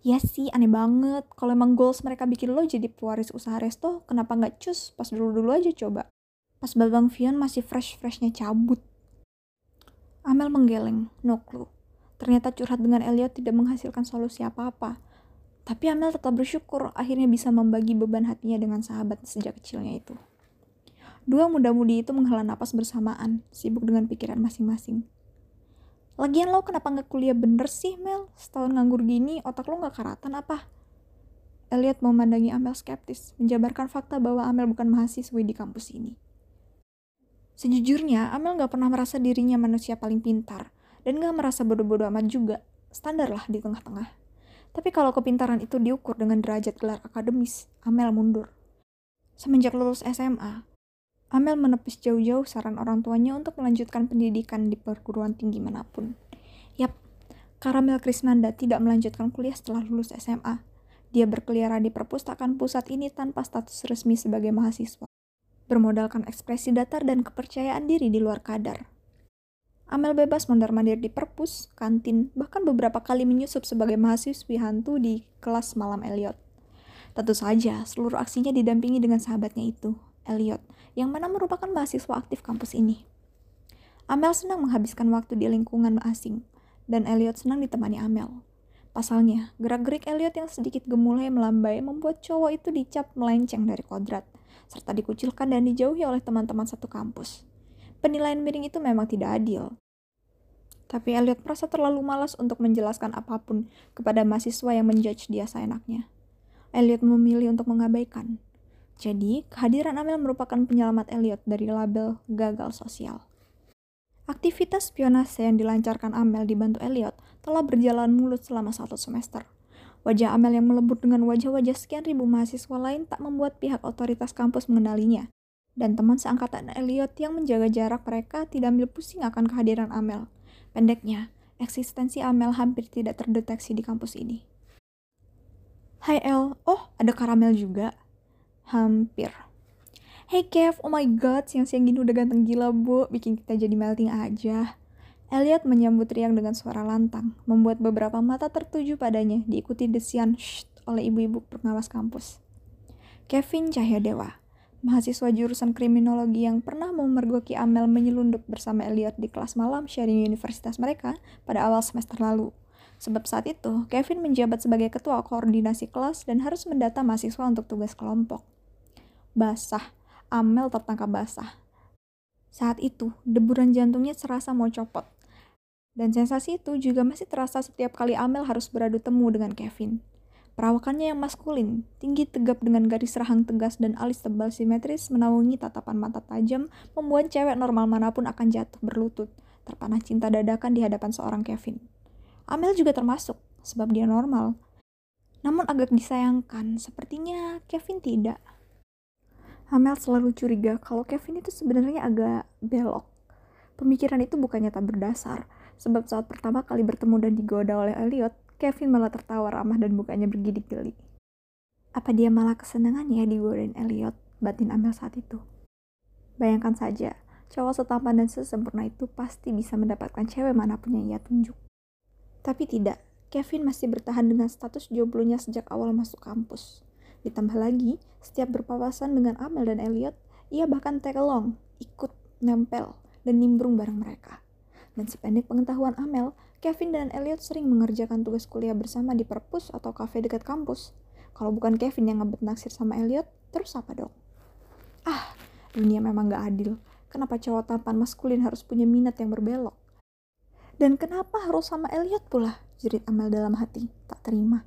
Ya sih, aneh banget. Kalau emang goals mereka bikin lo jadi pewaris usaha resto, kenapa nggak cus pas dulu-dulu aja coba? Pas Babang Fion masih fresh-freshnya cabut. Amel menggeleng, no clue. Ternyata curhat dengan Elliot tidak menghasilkan solusi apa-apa. Tapi Amel tetap bersyukur akhirnya bisa membagi beban hatinya dengan sahabat sejak kecilnya itu. Dua muda-mudi itu menghela napas bersamaan, sibuk dengan pikiran masing-masing. Lagian lo kenapa nggak kuliah bener sih, Mel? Setahun nganggur gini, otak lo nggak karatan apa? Elliot memandangi Amel skeptis, menjabarkan fakta bahwa Amel bukan mahasiswi di kampus ini. Sejujurnya, Amel nggak pernah merasa dirinya manusia paling pintar, dan nggak merasa bodoh-bodoh amat juga. Standar lah di tengah-tengah. Tapi kalau kepintaran itu diukur dengan derajat gelar akademis, Amel mundur. Semenjak lulus SMA, Amel menepis jauh-jauh saran orang tuanya untuk melanjutkan pendidikan di perguruan tinggi mana pun. Yap, Karamel Krisnanda tidak melanjutkan kuliah setelah lulus SMA. Dia berkeliaran di perpustakaan pusat ini tanpa status resmi sebagai mahasiswa. Bermodalkan ekspresi datar dan kepercayaan diri di luar kadar. Amel bebas mondar-mandir di perpus, kantin, bahkan beberapa kali menyusup sebagai mahasiswi hantu di kelas malam Elliot. Tentu saja, seluruh aksinya didampingi dengan sahabatnya itu, Elliot, yang mana merupakan mahasiswa aktif kampus ini. Amel senang menghabiskan waktu di lingkungan asing, dan Elliot senang ditemani Amel. Pasalnya, gerak-gerik Elliot yang sedikit gemulai melambai membuat cowok itu dicap melenceng dari kodrat, serta dikucilkan dan dijauhi oleh teman-teman satu kampus. Penilaian miring itu memang tidak adil. Tapi Elliot merasa terlalu malas untuk menjelaskan apa pun kepada mahasiswa yang menjudge dia seenaknya. Elliot memilih untuk mengabaikan. Jadi, kehadiran Amel merupakan penyelamat Elliot dari label gagal sosial. Aktivitas spionase yang dilancarkan Amel dibantu Elliot telah berjalan mulut selama satu semester. Wajah Amel yang melebur dengan wajah-wajah sekian ribu mahasiswa lain tak membuat pihak otoritas kampus mengenalinya dan teman seangkatan Elliot yang menjaga jarak mereka tidak ambil pusing akan kehadiran Amel. Pendeknya, eksistensi Amel hampir tidak terdeteksi di kampus ini. Hai El, oh ada karamel juga? Hampir. Hey Kev, oh my god, siang-siang gini udah ganteng gila bu, bikin kita jadi melting aja. Elliot menyambut Riang dengan suara lantang, membuat beberapa mata tertuju padanya, diikuti desian shh oleh ibu-ibu pengawas kampus. Kevin Cahya Dewa, mahasiswa jurusan kriminologi yang pernah memergoki Amel menyelundup bersama Elliot di kelas malam sharing universitas mereka pada awal semester lalu. Sebab saat itu, Kevin menjabat sebagai ketua koordinasi kelas dan harus mendata mahasiswa untuk tugas kelompok. Basah, Amel tertangkap basah. Saat itu, deburan jantungnya serasa mau copot. Dan sensasi itu juga masih terasa setiap kali Amel harus beradu temu dengan Kevin. Perawakannya yang maskulin, tinggi tegap dengan garis rahang tegas dan alis tebal simetris menaungi tatapan mata tajam, membuat cewek normal mana pun akan jatuh berlutut, terpanah cinta dadakan di hadapan seorang Kevin. Amel juga termasuk, sebab dia normal. Namun agak disayangkan, sepertinya Kevin tidak. Amel selalu curiga kalau Kevin itu sebenarnya agak belok. Pemikiran itu bukannya tak berdasar, sebab saat pertama kali bertemu dan digoda oleh Elliot, Kevin malah tertawa ramah dan mukanya bergidik-geli. Apa dia malah kesenangan ya digodain Elliot, batin Amel saat itu. Bayangkan saja, cowok setampan dan sesempurna itu pasti bisa mendapatkan cewek mana pun yang ia tunjuk. Tapi tidak, Kevin masih bertahan dengan status jomblonya sejak awal masuk kampus. Ditambah lagi, setiap berpapasan dengan Amel dan Elliot, ia bahkan tag along, ikut, nempel, dan nimbrung bareng mereka. Dan sependek pengetahuan Amel, Kevin dan Elliot sering mengerjakan tugas kuliah bersama di perpus atau kafe dekat kampus. Kalau bukan Kevin yang ngebet naksir sama Elliot, terus apa dong? Ah, dunia memang gak adil. Kenapa cowok tampan maskulin harus punya minat yang berbelok? Dan kenapa harus sama Elliot pula? Jerit Amel dalam hati, tak terima.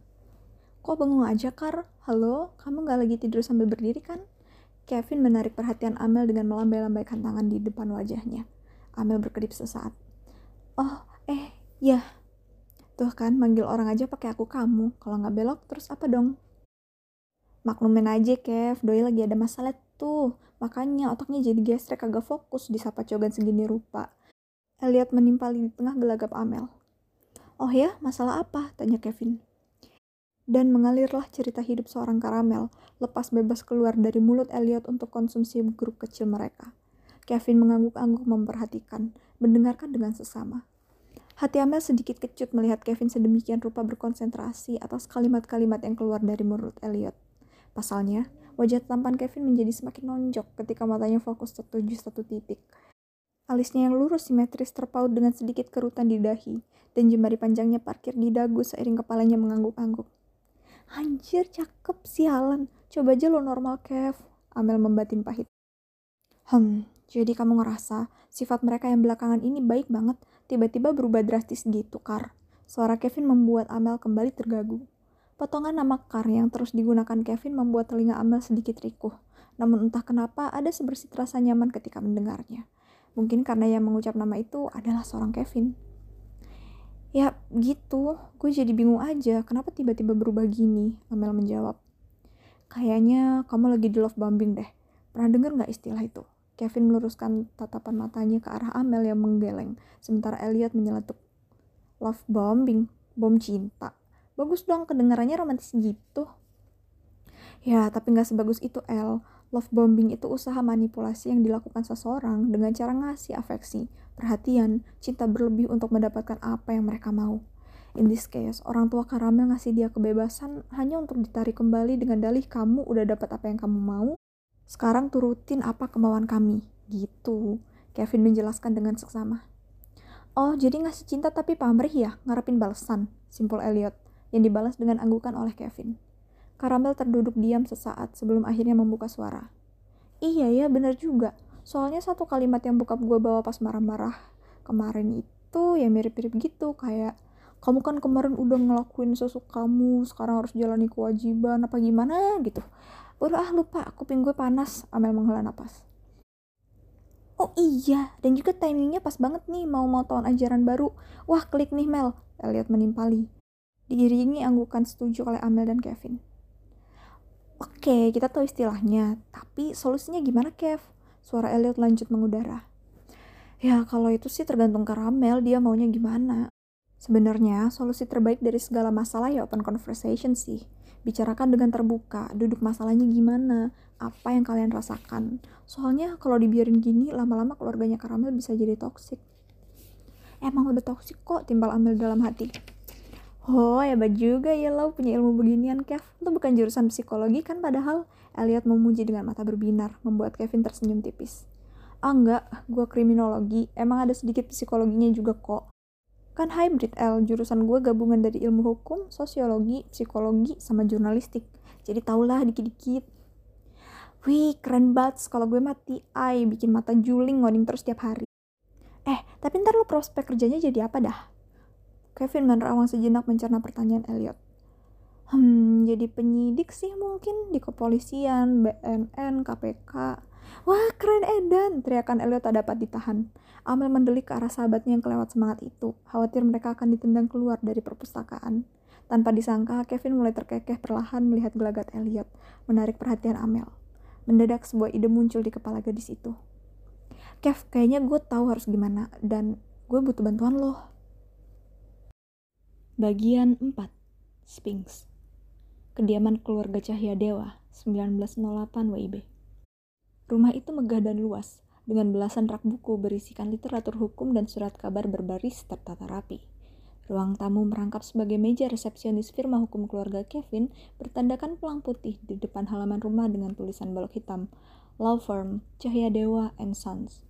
Kok bengong aja, Kar? Halo, kamu gak lagi tidur sambil berdiri kan? Kevin menarik perhatian Amel dengan melambai-lambaikan tangan di depan wajahnya. Amel berkedip sesaat. Oh, eh, ya. Tuh kan, manggil orang aja pakai aku kamu. Kalau nggak belok, terus apa dong? Maklumin aja, Kev. Doi lagi ada masalah tuh. Makanya otaknya jadi gestrek agak fokus di sapa cogan segini rupa. Elliot menimpali di tengah gelagap Amel. Oh ya, masalah apa? Tanya Kevin. Dan mengalirlah cerita hidup seorang karamel, lepas bebas keluar dari mulut Elliot untuk konsumsi grup kecil mereka. Kevin mengangguk-angguk memperhatikan, mendengarkan dengan sesama. Hati Amel sedikit kecut melihat Kevin sedemikian rupa berkonsentrasi atas kalimat-kalimat yang keluar dari mulut Elliot. Pasalnya, wajah tampan Kevin menjadi semakin nonjok ketika matanya fokus tertuju satu titik. Alisnya yang lurus simetris terpaut dengan sedikit kerutan di dahi, dan jemari panjangnya parkir di dagu seiring kepalanya mengangguk-angguk. Anjir, cakep, sialan. Coba aja lo normal, Kev. Amel membatin pahit. Hmm, jadi kamu ngerasa sifat mereka yang belakangan ini baik banget, tiba-tiba berubah drastis gitu, Kar. Suara Kevin membuat Amel kembali tergagu. Potongan nama Kar yang terus digunakan Kevin membuat telinga Amel sedikit rikuh. Namun entah kenapa ada sebersih rasa nyaman ketika mendengarnya. Mungkin karena yang mengucap nama itu adalah seorang Kevin. Ya gitu, gue jadi bingung aja kenapa tiba-tiba berubah gini, Amel menjawab. Kayaknya kamu lagi di love bombing deh. Pernah denger gak istilah itu? Kevin meluruskan tatapan matanya ke arah Amel yang menggeleng, sementara Elliot menyeletuk. Love bombing, bom cinta. Bagus dong kedengarannya romantis gitu. Ya, tapi nggak sebagus itu, El. Love bombing itu usaha manipulasi yang dilakukan seseorang dengan cara ngasih afeksi, perhatian, cinta berlebih untuk mendapatkan apa yang mereka mau. In this case, orang tua Karamel ngasih dia kebebasan hanya untuk ditarik kembali dengan dalih kamu udah dapat apa yang kamu mau, sekarang turutin apa kemauan kami. Gitu. Kevin menjelaskan dengan seksama. Oh, jadi ngasih cinta tapi pamrih ya, ngarepin balasan. Simpul Elliot, yang dibalas dengan anggukan oleh Kevin. Karamel terduduk diam sesaat sebelum akhirnya membuka suara. Iya ya, bener juga. Soalnya satu kalimat yang bokap gue bawa pas marah-marah kemarin itu ya mirip-mirip gitu, kayak kamu kan kemarin udah ngelakuin sesuatu kamu, sekarang harus jalani kewajiban apa gimana gitu. Udah ah lupa, kuping gue panas. Amel menghela napas. Oh iya, dan juga timingnya pas banget nih mau mau tahun ajaran baru. Wah klik nih Mel, Elliot menimpali. Diiringi anggukan setuju oleh Amel dan Kevin. Oke, kita tahu istilahnya, tapi solusinya gimana Kev? Suara Elliot lanjut mengudara. Ya, kalau itu sih tergantung Karamel, dia maunya gimana. Sebenarnya, solusi terbaik dari segala masalah ya open conversation sih. Bicarakan dengan terbuka, duduk masalahnya gimana, apa yang kalian rasakan. Soalnya kalau dibiarin gini, lama-lama keluarganya Karamel bisa jadi toksik. Emang udah toksik kok, timbal Amel dalam hati. Oh, hebat juga ya lo punya ilmu beginian, Kev. Lo bukan jurusan psikologi kan padahal? Elliot memuji dengan mata berbinar, membuat Kevin tersenyum tipis. Ah enggak, gue kriminologi. Emang ada sedikit psikologinya juga kok. Kan hybrid L, jurusan gue gabungan dari ilmu hukum, sosiologi, psikologi, sama jurnalistik. Jadi tahulah dikit-dikit. Wih, keren banget kalau gue mati ai, bikin mata juling ngoding terus tiap hari. Eh, tapi ntar lo prospek kerjanya jadi apa dah? Kevin menerawang sejenak mencerna pertanyaan Elliot. Hmm, jadi penyidik sih mungkin di kepolisian, BNN, KPK. Wah, keren Edan! Teriakan Elliot tak dapat ditahan. Amel mendelik ke arah sahabatnya yang kelewat semangat itu, khawatir mereka akan ditendang keluar dari perpustakaan. Tanpa disangka, Kevin mulai terkekeh perlahan melihat gelagat Elliot, menarik perhatian Amel. Mendadak sebuah ide muncul di kepala gadis itu. Kev, kayaknya gue tahu harus gimana, dan gue butuh bantuan lo. Bagian 4 Sphinx Kediaman keluarga Cahya Dewa, 1908 WIB Rumah itu megah dan luas, dengan belasan rak buku berisikan literatur hukum dan surat kabar berbaris tertata rapi. Ruang tamu merangkap sebagai meja resepsionis firma hukum keluarga Kevin bertandakan pelang putih di depan halaman rumah dengan tulisan balok hitam, Law Firm Cahya Dewa and Sons.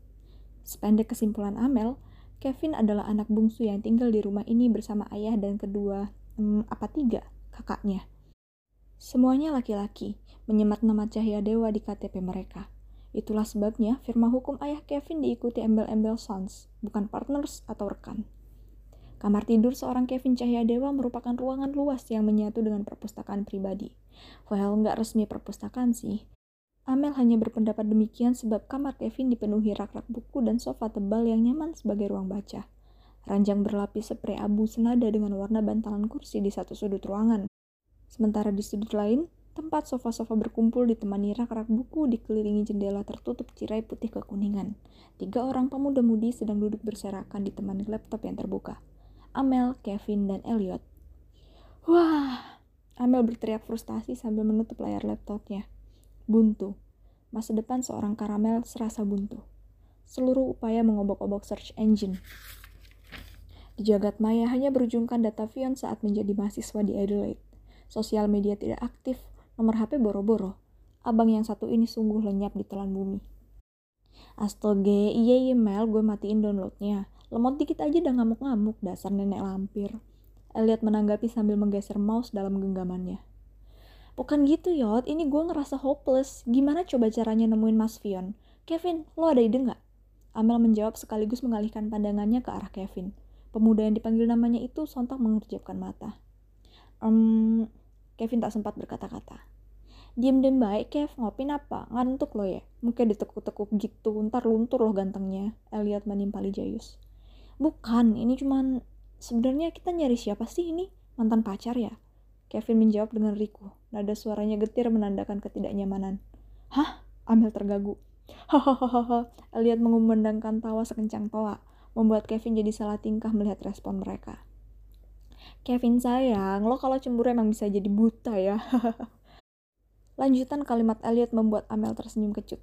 Sependek kesimpulan Amel, Kevin adalah anak bungsu yang tinggal di rumah ini bersama ayah dan kedua, hmm, apa tiga, kakaknya. Semuanya laki-laki, menyemat nama cahaya dewa di KTP mereka. Itulah sebabnya firma hukum ayah Kevin diikuti embel-embel sons, bukan partners atau rekan. Kamar tidur seorang Kevin Cahaya Dewa merupakan ruangan luas yang menyatu dengan perpustakaan pribadi. Well, nggak resmi perpustakaan sih. Amel hanya berpendapat demikian sebab kamar Kevin dipenuhi rak-rak buku dan sofa tebal yang nyaman sebagai ruang baca. Ranjang berlapis spray abu senada dengan warna bantalan kursi di satu sudut ruangan. Sementara di sudut lain, tempat sofa-sofa berkumpul ditemani rak-rak buku dikelilingi jendela tertutup cirai putih kekuningan. Tiga orang pemuda-mudi sedang duduk berserakan ditemani laptop yang terbuka. Amel, Kevin, dan Elliot. Wah, Amel berteriak frustasi sambil menutup layar laptopnya. Buntu. Masa depan seorang karamel serasa buntu. Seluruh upaya mengobok-obok search engine. Di jagat maya hanya berujungkan data Vion saat menjadi mahasiswa di Adelaide. Sosial media tidak aktif, nomor HP boro-boro. Abang yang satu ini sungguh lenyap di telan bumi. Astaga, iya iya Mel, gue matiin downloadnya. Lemot dikit aja udah ngamuk-ngamuk, dasar nenek lampir. Elliot menanggapi sambil menggeser mouse dalam genggamannya. Bukan gitu, Yot. Ini gue ngerasa hopeless. Gimana coba caranya nemuin Mas Fion? Kevin, lo ada ide nggak? Amel menjawab sekaligus mengalihkan pandangannya ke arah Kevin. Pemuda yang dipanggil namanya itu sontak mengerjapkan mata. Um, Kevin tak sempat berkata-kata. Diem-diem baik, Kev. Ngopin apa? Ngantuk lo ya? Mungkin ditekuk-tekuk gitu. Ntar luntur loh gantengnya. Elliot menimpali Jayus. Bukan, ini cuman sebenarnya kita nyari siapa sih ini? Mantan pacar ya? Kevin menjawab dengan riku. Nada suaranya getir menandakan ketidaknyamanan. Hah? Amel tergagu. Hahaha. Elliot mengumandangkan tawa sekencang toa, membuat Kevin jadi salah tingkah melihat respon mereka. Kevin sayang, lo kalau cemburu emang bisa jadi buta ya. Lanjutan kalimat Elliot membuat Amel tersenyum kecut.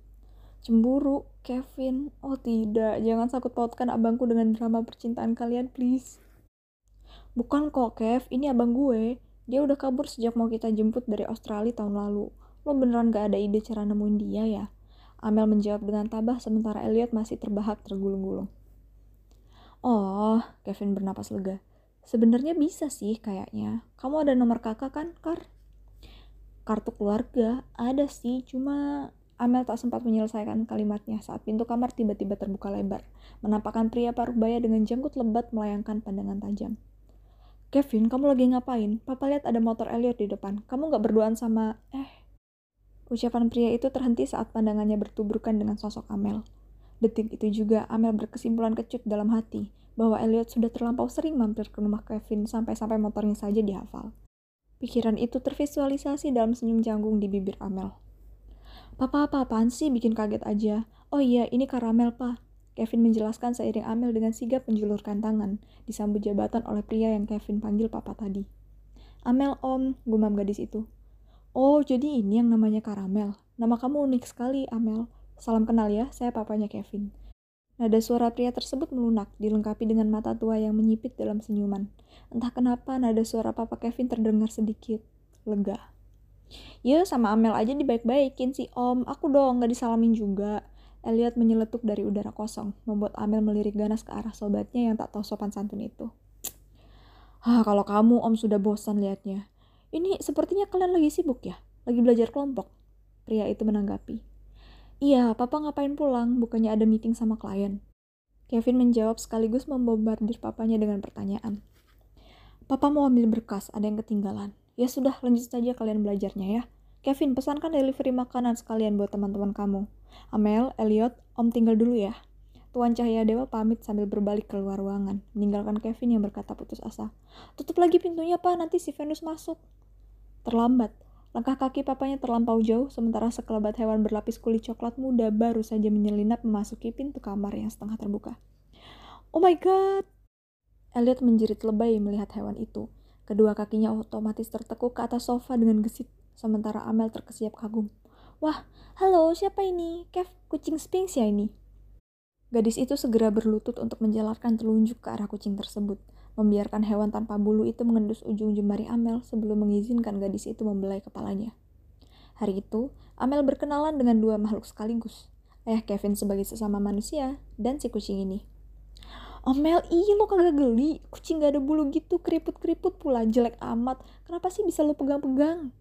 Cemburu, Kevin. Oh tidak, jangan sakut pautkan abangku dengan drama percintaan kalian, please. Bukan kok, Kev. Ini abang gue. Dia udah kabur sejak mau kita jemput dari Australia tahun lalu. Lo beneran gak ada ide cara nemuin dia ya? Amel menjawab dengan tabah sementara Elliot masih terbahak tergulung-gulung. Oh, Kevin bernapas lega. Sebenarnya bisa sih kayaknya. Kamu ada nomor kakak kan, Kar? Kartu keluarga? Ada sih, cuma Amel tak sempat menyelesaikan kalimatnya saat pintu kamar tiba-tiba terbuka lebar, menampakkan pria paruh baya dengan janggut lebat melayangkan pandangan tajam. Kevin, kamu lagi ngapain? Papa lihat ada motor Elliot di depan. Kamu gak berduaan sama... Eh... Ucapan pria itu terhenti saat pandangannya bertubrukan dengan sosok Amel. Detik itu juga Amel berkesimpulan kecut dalam hati bahwa Elliot sudah terlampau sering mampir ke rumah Kevin sampai-sampai motornya saja dihafal. Pikiran itu tervisualisasi dalam senyum canggung di bibir Amel. Papa apa-apaan sih bikin kaget aja. Oh iya, ini karamel, pa. Kevin menjelaskan seiring Amel dengan sigap menjulurkan tangan, disambut jabatan oleh pria yang Kevin panggil papa tadi. Amel om, gumam gadis itu. Oh, jadi ini yang namanya karamel. Nama kamu unik sekali, Amel. Salam kenal ya, saya papanya Kevin. Nada suara pria tersebut melunak, dilengkapi dengan mata tua yang menyipit dalam senyuman. Entah kenapa nada suara papa Kevin terdengar sedikit lega. Ya sama Amel aja dibaik-baikin sih om, aku dong gak disalamin juga. Elliot menyeletuk dari udara kosong, membuat Amel melirik ganas ke arah sobatnya yang tak tahu sopan santun itu. Ah, kalau kamu om sudah bosan liatnya. Ini sepertinya kalian lagi sibuk ya? Lagi belajar kelompok? Pria itu menanggapi. Iya, papa ngapain pulang? Bukannya ada meeting sama klien. Kevin menjawab sekaligus membombardir papanya dengan pertanyaan. Papa mau ambil berkas, ada yang ketinggalan. Ya sudah, lanjut saja kalian belajarnya ya. Kevin, pesankan delivery makanan sekalian buat teman-teman kamu. Amel, Elliot, Om tinggal dulu ya. Tuan Cahaya Dewa pamit sambil berbalik keluar ruangan, meninggalkan Kevin yang berkata putus asa. Tutup lagi pintunya, Pak, nanti si Venus masuk. Terlambat. Langkah kaki papanya terlampau jauh, sementara sekelebat hewan berlapis kulit coklat muda baru saja menyelinap memasuki pintu kamar yang setengah terbuka. Oh my god! Elliot menjerit lebay melihat hewan itu. Kedua kakinya otomatis tertekuk ke atas sofa dengan gesit, sementara Amel terkesiap kagum. Wah, halo, siapa ini? Kev, kucing Sphinx ya ini? Gadis itu segera berlutut untuk menjalarkan telunjuk ke arah kucing tersebut, membiarkan hewan tanpa bulu itu mengendus ujung jemari Amel sebelum mengizinkan gadis itu membelai kepalanya. Hari itu, Amel berkenalan dengan dua makhluk sekaligus, ayah Kevin sebagai sesama manusia dan si kucing ini. Amel, iya lo kagak geli. Kucing gak ada bulu gitu, keriput-keriput pula, jelek amat. Kenapa sih bisa lo pegang-pegang?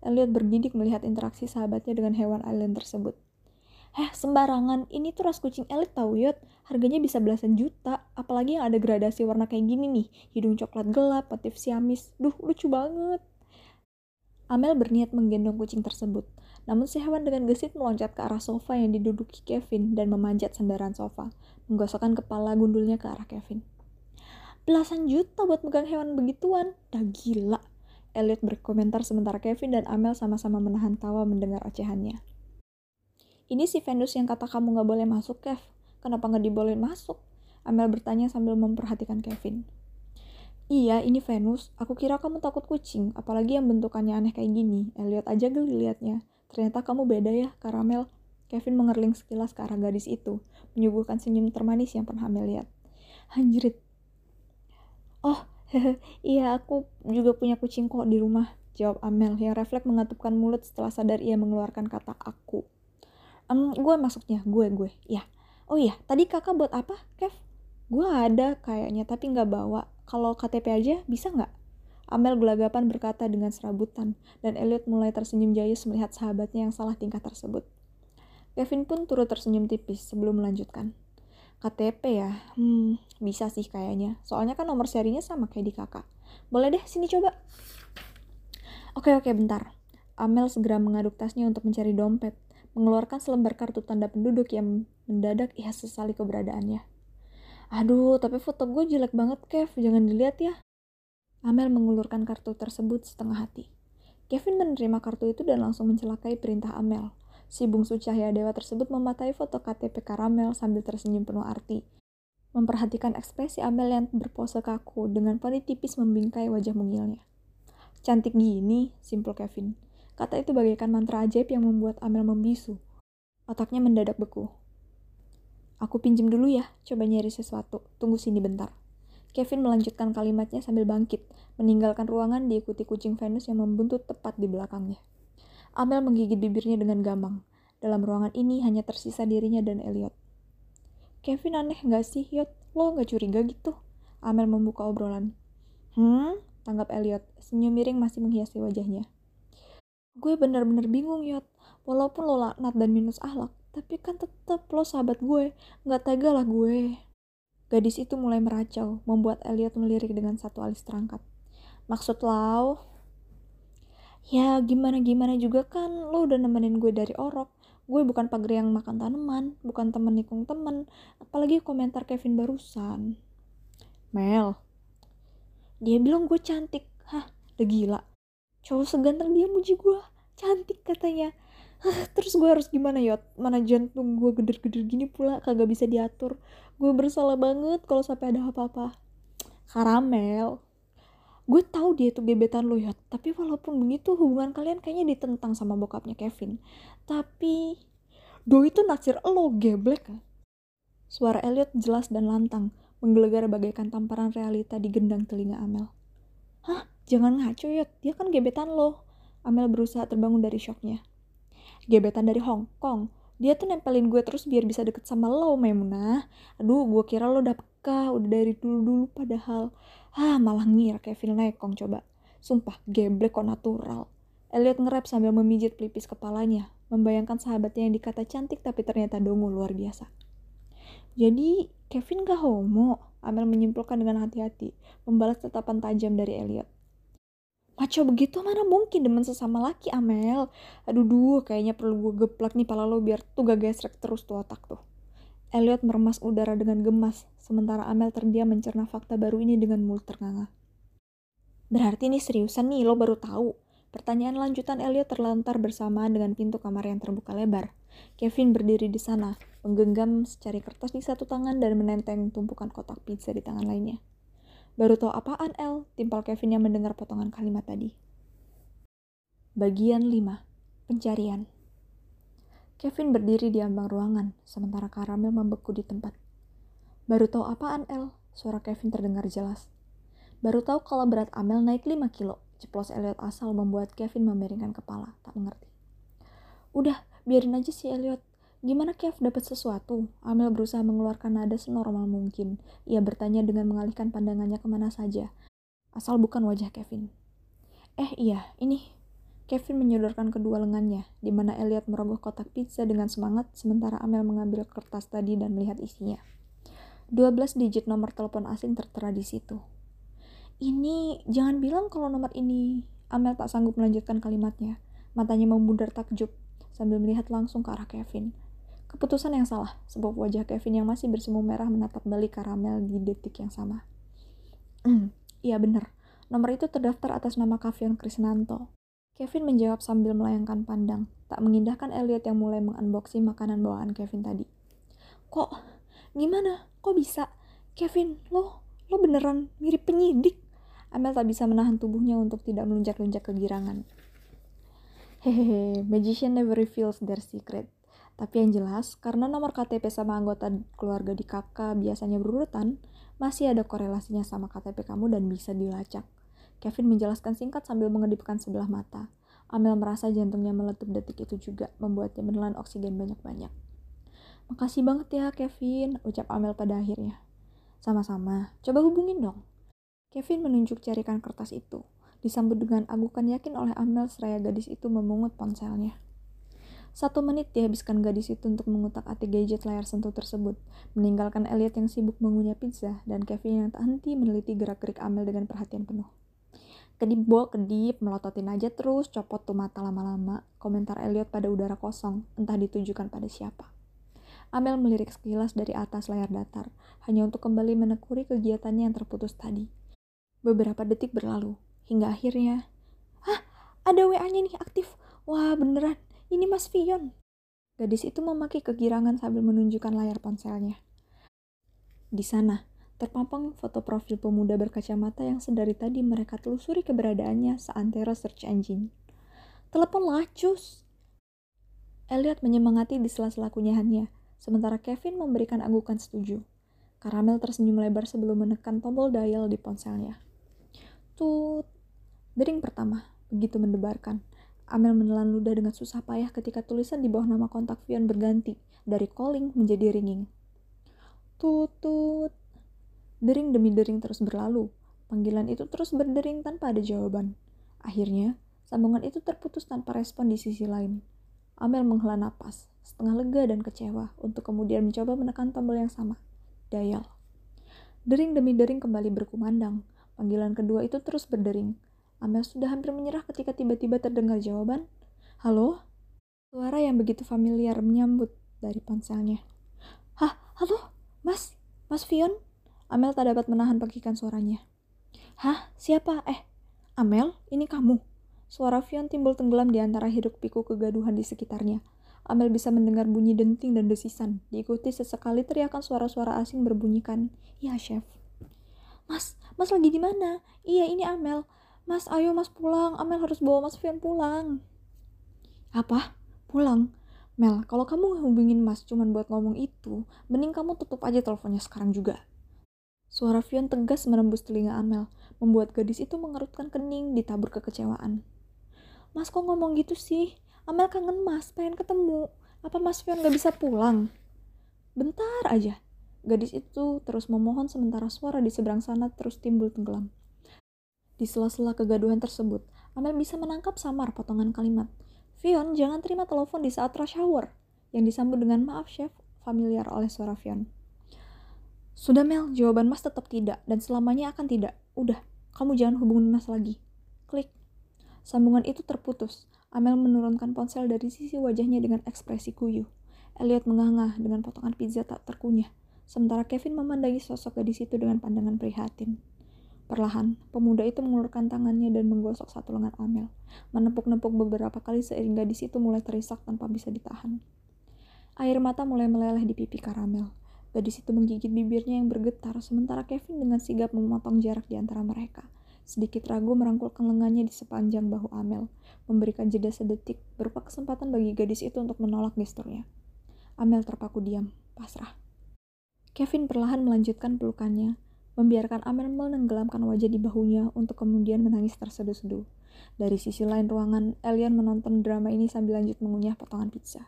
Elliot bergidik melihat interaksi sahabatnya dengan hewan alien tersebut. Eh, sembarangan. Ini tuh ras kucing elit tau, Yot. Harganya bisa belasan juta. Apalagi yang ada gradasi warna kayak gini nih. Hidung coklat gelap, motif siamis. Duh, lucu banget. Amel berniat menggendong kucing tersebut. Namun si hewan dengan gesit meloncat ke arah sofa yang diduduki Kevin dan memanjat sandaran sofa, menggosokkan kepala gundulnya ke arah Kevin. Belasan juta buat megang hewan begituan, dah gila. Elliot berkomentar sementara Kevin dan Amel sama-sama menahan tawa mendengar ocehannya. Ini si Venus yang kata kamu gak boleh masuk, Kev. Kenapa gak dibolehin masuk? Amel bertanya sambil memperhatikan Kevin. Iya, ini Venus. Aku kira kamu takut kucing, apalagi yang bentukannya aneh kayak gini. Elliot aja geli liatnya. Ternyata kamu beda ya, Karamel. Kevin mengerling sekilas ke arah gadis itu, menyuguhkan senyum termanis yang pernah Amel lihat. Anjrit. Oh, iya aku juga punya kucing kok di rumah, jawab Amel yang refleks mengatupkan mulut setelah sadar ia mengeluarkan kata aku. Um, gue maksudnya, gue, gue, ya. Oh iya, tadi kakak buat apa, Kev? Gue ada kayaknya, tapi nggak bawa. Kalau KTP aja, bisa nggak? Amel gelagapan berkata dengan serabutan, dan Elliot mulai tersenyum jayus melihat sahabatnya yang salah tingkah tersebut. Kevin pun turut tersenyum tipis sebelum melanjutkan. KTP ya, hmm, bisa sih kayaknya. Soalnya kan nomor serinya sama kayak di kakak. Boleh deh, sini coba. Oke, oke, bentar. Amel segera mengaduk tasnya untuk mencari dompet, mengeluarkan selembar kartu tanda penduduk yang mendadak ia sesali keberadaannya. Aduh, tapi foto gue jelek banget, Kev. Jangan dilihat ya. Amel mengulurkan kartu tersebut setengah hati. Kevin menerima kartu itu dan langsung mencelakai perintah Amel. Si bungsu cahaya dewa tersebut mematai foto KTP Karamel sambil tersenyum penuh arti. Memperhatikan ekspresi Amel yang berpose kaku dengan poni tipis membingkai wajah mungilnya. Cantik gini, simpul Kevin. Kata itu bagaikan mantra ajaib yang membuat Amel membisu. Otaknya mendadak beku. Aku pinjem dulu ya, coba nyari sesuatu. Tunggu sini bentar. Kevin melanjutkan kalimatnya sambil bangkit, meninggalkan ruangan diikuti kucing Venus yang membuntut tepat di belakangnya. Amel menggigit bibirnya dengan gambang. Dalam ruangan ini hanya tersisa dirinya dan Elliot. Kevin aneh gak sih, Yot? Lo gak curiga gitu? Amel membuka obrolan. Hmm? Tanggap Elliot. Senyum miring masih menghiasi wajahnya. Gue bener-bener bingung, Yot. Walaupun lo laknat dan minus ahlak, tapi kan tetep lo sahabat gue. Gak tega lah gue. Gadis itu mulai meracau, membuat Elliot melirik dengan satu alis terangkat. Maksud lau? Ya gimana-gimana juga kan lo udah nemenin gue dari orok. Gue bukan pagar yang makan tanaman, bukan temen nikung temen. Apalagi komentar Kevin barusan. Mel. Dia bilang gue cantik. Hah, udah gila. Cowok seganteng dia muji gue. Cantik katanya. terus gue harus gimana yot? Mana jantung gue geder-geder gini pula kagak bisa diatur. Gue bersalah banget kalau sampai ada apa-apa. Karamel. Gue tahu dia tuh gebetan lo yot. Tapi walaupun begitu hubungan kalian kayaknya ditentang sama bokapnya Kevin. Tapi do itu naksir lo geblek. Suara Elliot jelas dan lantang menggelegar bagaikan tamparan realita di gendang telinga Amel hah jangan ngaco yot dia kan gebetan lo Amel berusaha terbangun dari syoknya gebetan dari Hong Kong. Dia tuh nempelin gue terus biar bisa deket sama lo Memunah aduh gue kira lo udah peka udah dari dulu-dulu padahal. Ah malah ngira Kevin Lekong coba. Sumpah geblek kok natural. Elliot ngerap sambil memijit pelipis kepalanya membayangkan sahabatnya yang dikata cantik tapi ternyata dongo luar biasa. Jadi Kevin gak homo Amel menyimpulkan dengan hati-hati membalas tatapan tajam dari Elliot Maco begitu mana mungkin demen sesama laki Amel. Aduh duh, kayaknya perlu gue geplak nih pala lo biar tuh gak gesrek terus tuh otak tuh. Elliot meremas udara dengan gemas, sementara Amel terdiam mencerna fakta baru ini dengan mulut ternganga. Berarti ini seriusan nih, lo baru tahu. Pertanyaan lanjutan Elliot terlantar bersamaan dengan pintu kamar yang terbuka lebar. Kevin berdiri di sana, menggenggam secari kertas di satu tangan dan menenteng tumpukan kotak pizza di tangan lainnya. Baru tahu apaan El, timpal Kevin yang mendengar potongan kalimat tadi. Bagian 5. Pencarian. Kevin berdiri di ambang ruangan, sementara Karamel membeku di tempat. Baru tahu apaan El, suara Kevin terdengar jelas. Baru tahu kalau berat Amel naik 5 kilo, ceplos Elliot asal membuat Kevin memiringkan kepala, tak mengerti. Udah, biarin aja si Elliot. Gimana Kev dapat sesuatu? Amel berusaha mengeluarkan nada senormal mungkin. Ia bertanya dengan mengalihkan pandangannya ke mana saja. Asal bukan wajah Kevin. Eh iya, ini. Kevin menyodorkan kedua lengannya, di mana Elliot merogoh kotak pizza dengan semangat, sementara Amel mengambil kertas tadi dan melihat isinya. 12 digit nomor telepon asing tertera di situ. Ini, jangan bilang kalau nomor ini. Amel tak sanggup melanjutkan kalimatnya. Matanya membundar takjub, sambil melihat langsung ke arah Kevin. Keputusan yang salah, sebab wajah Kevin yang masih bersemu merah menatap balik karamel di detik yang sama. Iya benar, nomor itu terdaftar atas nama Kavion Krisnanto. Kevin menjawab sambil melayangkan pandang, tak mengindahkan Elliot yang mulai mengunboxing makanan bawaan Kevin tadi. Kok, gimana? Kok bisa? Kevin, lo, lo beneran mirip penyidik? Amel tak bisa menahan tubuhnya untuk tidak melunjak-lunjak kegirangan. Hehehe, magician never reveals their secret. Tapi yang jelas, karena nomor KTP sama anggota keluarga di kakak biasanya berurutan, masih ada korelasinya sama KTP kamu dan bisa dilacak. Kevin menjelaskan singkat sambil mengedipkan sebelah mata. Amel merasa jantungnya meletup detik itu juga, membuatnya menelan oksigen banyak-banyak. Makasih banget ya, Kevin, ucap Amel pada akhirnya. Sama-sama, coba hubungin dong. Kevin menunjuk carikan kertas itu, disambut dengan agukan yakin oleh Amel seraya gadis itu memungut ponselnya. Satu menit dihabiskan gadis itu untuk mengutak-atik gadget layar sentuh tersebut, meninggalkan Elliot yang sibuk mengunyah pizza dan Kevin yang tak henti meneliti gerak-gerik Amel dengan perhatian penuh. Kedip bo, kedip, melototin aja terus, copot tuh mata lama-lama, komentar Elliot pada udara kosong, entah ditujukan pada siapa. Amel melirik sekilas dari atas layar datar, hanya untuk kembali menekuri kegiatannya yang terputus tadi. Beberapa detik berlalu, hingga akhirnya, Hah, ada WA-nya nih aktif. Wah, beneran, ini Mas Fion. Gadis itu memakai kegirangan sambil menunjukkan layar ponselnya. Di sana, terpampang foto profil pemuda berkacamata yang sedari tadi mereka telusuri keberadaannya seantero search engine. Telepon lacus. Elliot menyemangati di sela-sela kunyahannya, sementara Kevin memberikan anggukan setuju. Karamel tersenyum lebar sebelum menekan tombol dial di ponselnya. Tut. Dering pertama, begitu mendebarkan. Amel menelan ludah dengan susah payah ketika tulisan di bawah nama kontak Vion berganti dari calling menjadi ringing. Tutut. Dering demi dering terus berlalu. Panggilan itu terus berdering tanpa ada jawaban. Akhirnya, sambungan itu terputus tanpa respon di sisi lain. Amel menghela napas, setengah lega dan kecewa, untuk kemudian mencoba menekan tombol yang sama. Dial. Dering demi dering kembali berkumandang. Panggilan kedua itu terus berdering, Amel sudah hampir menyerah ketika tiba-tiba terdengar jawaban. Halo? Suara yang begitu familiar menyambut dari ponselnya. Hah, halo? Mas? Mas Fion? Amel tak dapat menahan pakikan suaranya. Hah, siapa? Eh, Amel, ini kamu. Suara Fion timbul tenggelam di antara hidup piku kegaduhan di sekitarnya. Amel bisa mendengar bunyi denting dan desisan, diikuti sesekali teriakan suara-suara asing berbunyikan, "Ya, chef." "Mas, Mas lagi di mana?" "Iya, ini Amel. Mas, ayo mas pulang. Amel harus bawa mas Fian pulang. Apa? Pulang? Mel, kalau kamu ngehubungin mas cuman buat ngomong itu, mending kamu tutup aja teleponnya sekarang juga. Suara Fion tegas menembus telinga Amel, membuat gadis itu mengerutkan kening ditabur kekecewaan. Mas kok ngomong gitu sih? Amel kangen mas, pengen ketemu. Apa mas Fion gak bisa pulang? Bentar aja. Gadis itu terus memohon sementara suara di seberang sana terus timbul tenggelam. Di sela-sela kegaduhan tersebut, Amel bisa menangkap samar potongan kalimat. Fion, jangan terima telepon di saat rush hour. Yang disambut dengan maaf, chef, familiar oleh suara Fion. Sudah Mel, jawaban Mas tetap tidak, dan selamanya akan tidak. Udah, kamu jangan hubungin Mas lagi. Klik. Sambungan itu terputus. Amel menurunkan ponsel dari sisi wajahnya dengan ekspresi kuyu. Elliot menganga dengan potongan pizza tak terkunyah, sementara Kevin memandangi sosok gadis itu dengan pandangan prihatin. Perlahan, pemuda itu mengulurkan tangannya dan menggosok satu lengan Amel, menepuk-nepuk beberapa kali seiring gadis itu mulai terisak tanpa bisa ditahan. Air mata mulai meleleh di pipi karamel. Gadis itu menggigit bibirnya yang bergetar, sementara Kevin dengan sigap memotong jarak di antara mereka. Sedikit ragu merangkulkan lengannya di sepanjang bahu Amel, memberikan jeda sedetik berupa kesempatan bagi gadis itu untuk menolak gesturnya. Amel terpaku diam, pasrah. Kevin perlahan melanjutkan pelukannya, membiarkan Amel menenggelamkan wajah di bahunya untuk kemudian menangis terseduh-seduh. Dari sisi lain ruangan, Elian menonton drama ini sambil lanjut mengunyah potongan pizza.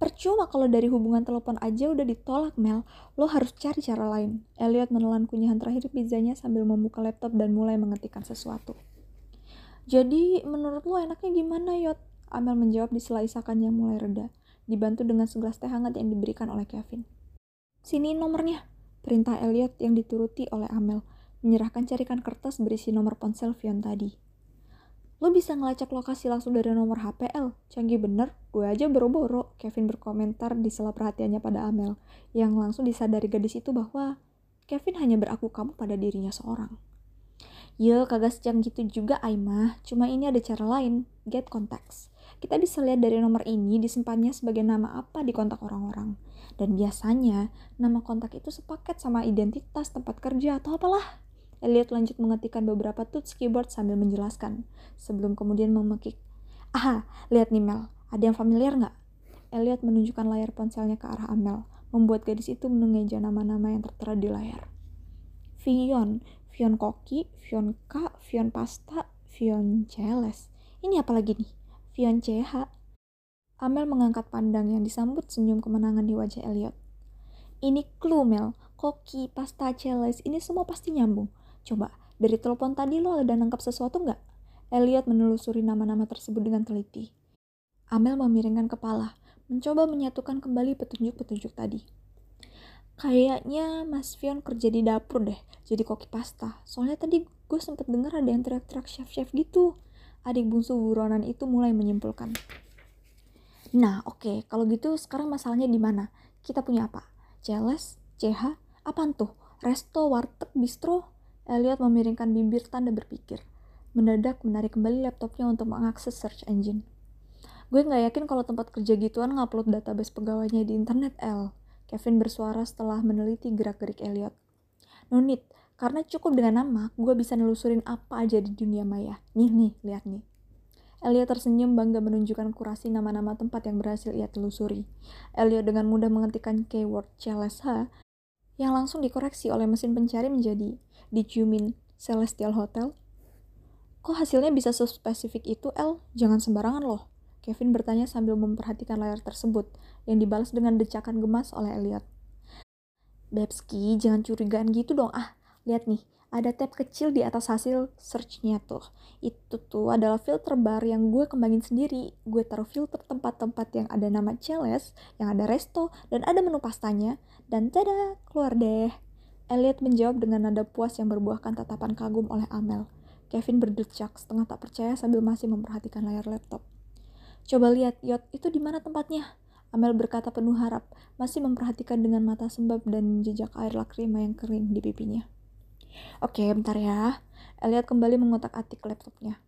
Percuma kalau dari hubungan telepon aja udah ditolak, Mel. Lo harus cari cara lain. Elliot menelan kunyahan terakhir pizzanya sambil membuka laptop dan mulai mengetikkan sesuatu. Jadi, menurut lo enaknya gimana, Yot? Amel menjawab di sela isakan yang mulai reda, dibantu dengan segelas teh hangat yang diberikan oleh Kevin. Sini nomornya, perintah Elliot yang dituruti oleh Amel, menyerahkan carikan kertas berisi nomor ponsel Vion tadi. Lo bisa ngelacak lokasi langsung dari nomor HPL. Canggih bener, gue aja boro-boro. Kevin berkomentar di sela perhatiannya pada Amel, yang langsung disadari gadis itu bahwa Kevin hanya beraku kamu pada dirinya seorang. Yo, kagak sejam gitu juga Aimah, cuma ini ada cara lain, get contacts. Kita bisa lihat dari nomor ini disimpannya sebagai nama apa di kontak orang-orang. Dan biasanya, nama kontak itu sepaket sama identitas tempat kerja atau apalah. Elliot lanjut mengetikkan beberapa tools keyboard sambil menjelaskan, sebelum kemudian memekik. Aha, lihat nih Mel, ada yang familiar nggak? Elliot menunjukkan layar ponselnya ke arah Amel, membuat gadis itu mengeja nama-nama yang tertera di layar. Vion, Vion Koki, Vion K, Vion Pasta, Vion Celes. Ini apa lagi nih? Vion CH. Amel mengangkat pandang yang disambut senyum kemenangan di wajah Elliot. Ini clue Mel, koki, pasta, celes, ini semua pasti nyambung. Coba, dari telepon tadi lo ada nangkap sesuatu nggak? Elliot menelusuri nama-nama tersebut dengan teliti. Amel memiringkan kepala, mencoba menyatukan kembali petunjuk-petunjuk tadi. Kayaknya Mas Fion kerja di dapur deh, jadi koki pasta. Soalnya tadi gue sempet denger ada yang teriak-teriak chef-chef gitu. Adik bungsu buronan itu mulai menyimpulkan. Nah, oke, okay. kalau gitu sekarang masalahnya di mana? Kita punya apa? Celes? CH? Apaan tuh? Resto, warteg, bistro? Elliot memiringkan bibir tanda berpikir. Mendadak menarik kembali laptopnya untuk mengakses search engine. Gue nggak yakin kalau tempat kerja gituan ngupload database pegawainya di internet, L. Kevin bersuara setelah meneliti gerak-gerik Elliot. No need, karena cukup dengan nama, gue bisa nelusurin apa aja di dunia maya. Nih, nih, lihat nih. Elliot tersenyum bangga menunjukkan kurasi nama-nama tempat yang berhasil ia telusuri. Elliot dengan mudah mengetikkan keyword CLSH yang langsung dikoreksi oleh mesin pencari menjadi mean Celestial Hotel? Kok hasilnya bisa sespesifik itu, El? Jangan sembarangan loh. Kevin bertanya sambil memperhatikan layar tersebut, yang dibalas dengan decakan gemas oleh Elliot. Bebski, jangan curigaan gitu dong. Ah, lihat nih, ada tab kecil di atas hasil search-nya tuh. Itu tuh adalah filter bar yang gue kembangin sendiri. Gue taruh filter tempat-tempat yang ada nama Celes, yang ada resto, dan ada menu pastanya. Dan tada, keluar deh. Elliot menjawab dengan nada puas yang berbuahkan tatapan kagum oleh Amel. Kevin berdecak setengah tak percaya sambil masih memperhatikan layar laptop. Coba lihat, Yot, itu di mana tempatnya? Amel berkata penuh harap, masih memperhatikan dengan mata sembab dan jejak air lakrima yang kering di pipinya. Oke, bentar ya. Elliot kembali mengotak-atik laptopnya.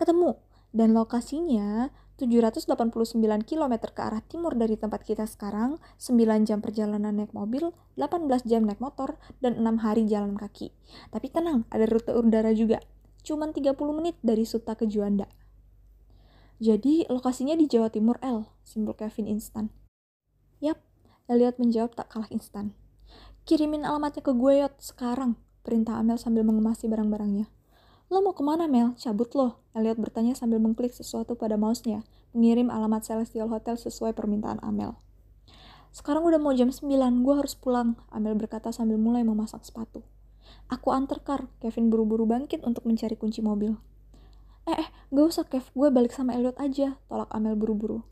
Ketemu, dan lokasinya 789 km ke arah timur dari tempat kita sekarang, 9 jam perjalanan naik mobil, 18 jam naik motor, dan 6 hari jalan kaki. Tapi tenang, ada rute udara juga. Cuman 30 menit dari Suta ke Juanda. Jadi, lokasinya di Jawa Timur L, simbol Kevin instan. Yap, Elliot menjawab tak kalah instan. Kirimin alamatnya ke gue Yot, sekarang, perintah Amel sambil mengemasi barang-barangnya. Lo mau ke mana Mel? Cabut lo. Elliot bertanya sambil mengklik sesuatu pada mouse-nya, mengirim alamat Celestial Hotel sesuai permintaan Amel. Sekarang udah mau jam 9, gue harus pulang, Amel berkata sambil mulai memasak sepatu. Aku antar Kar, Kevin buru-buru bangkit untuk mencari kunci mobil. Eh, eh, gak usah Kev, gue balik sama Elliot aja, tolak Amel buru-buru.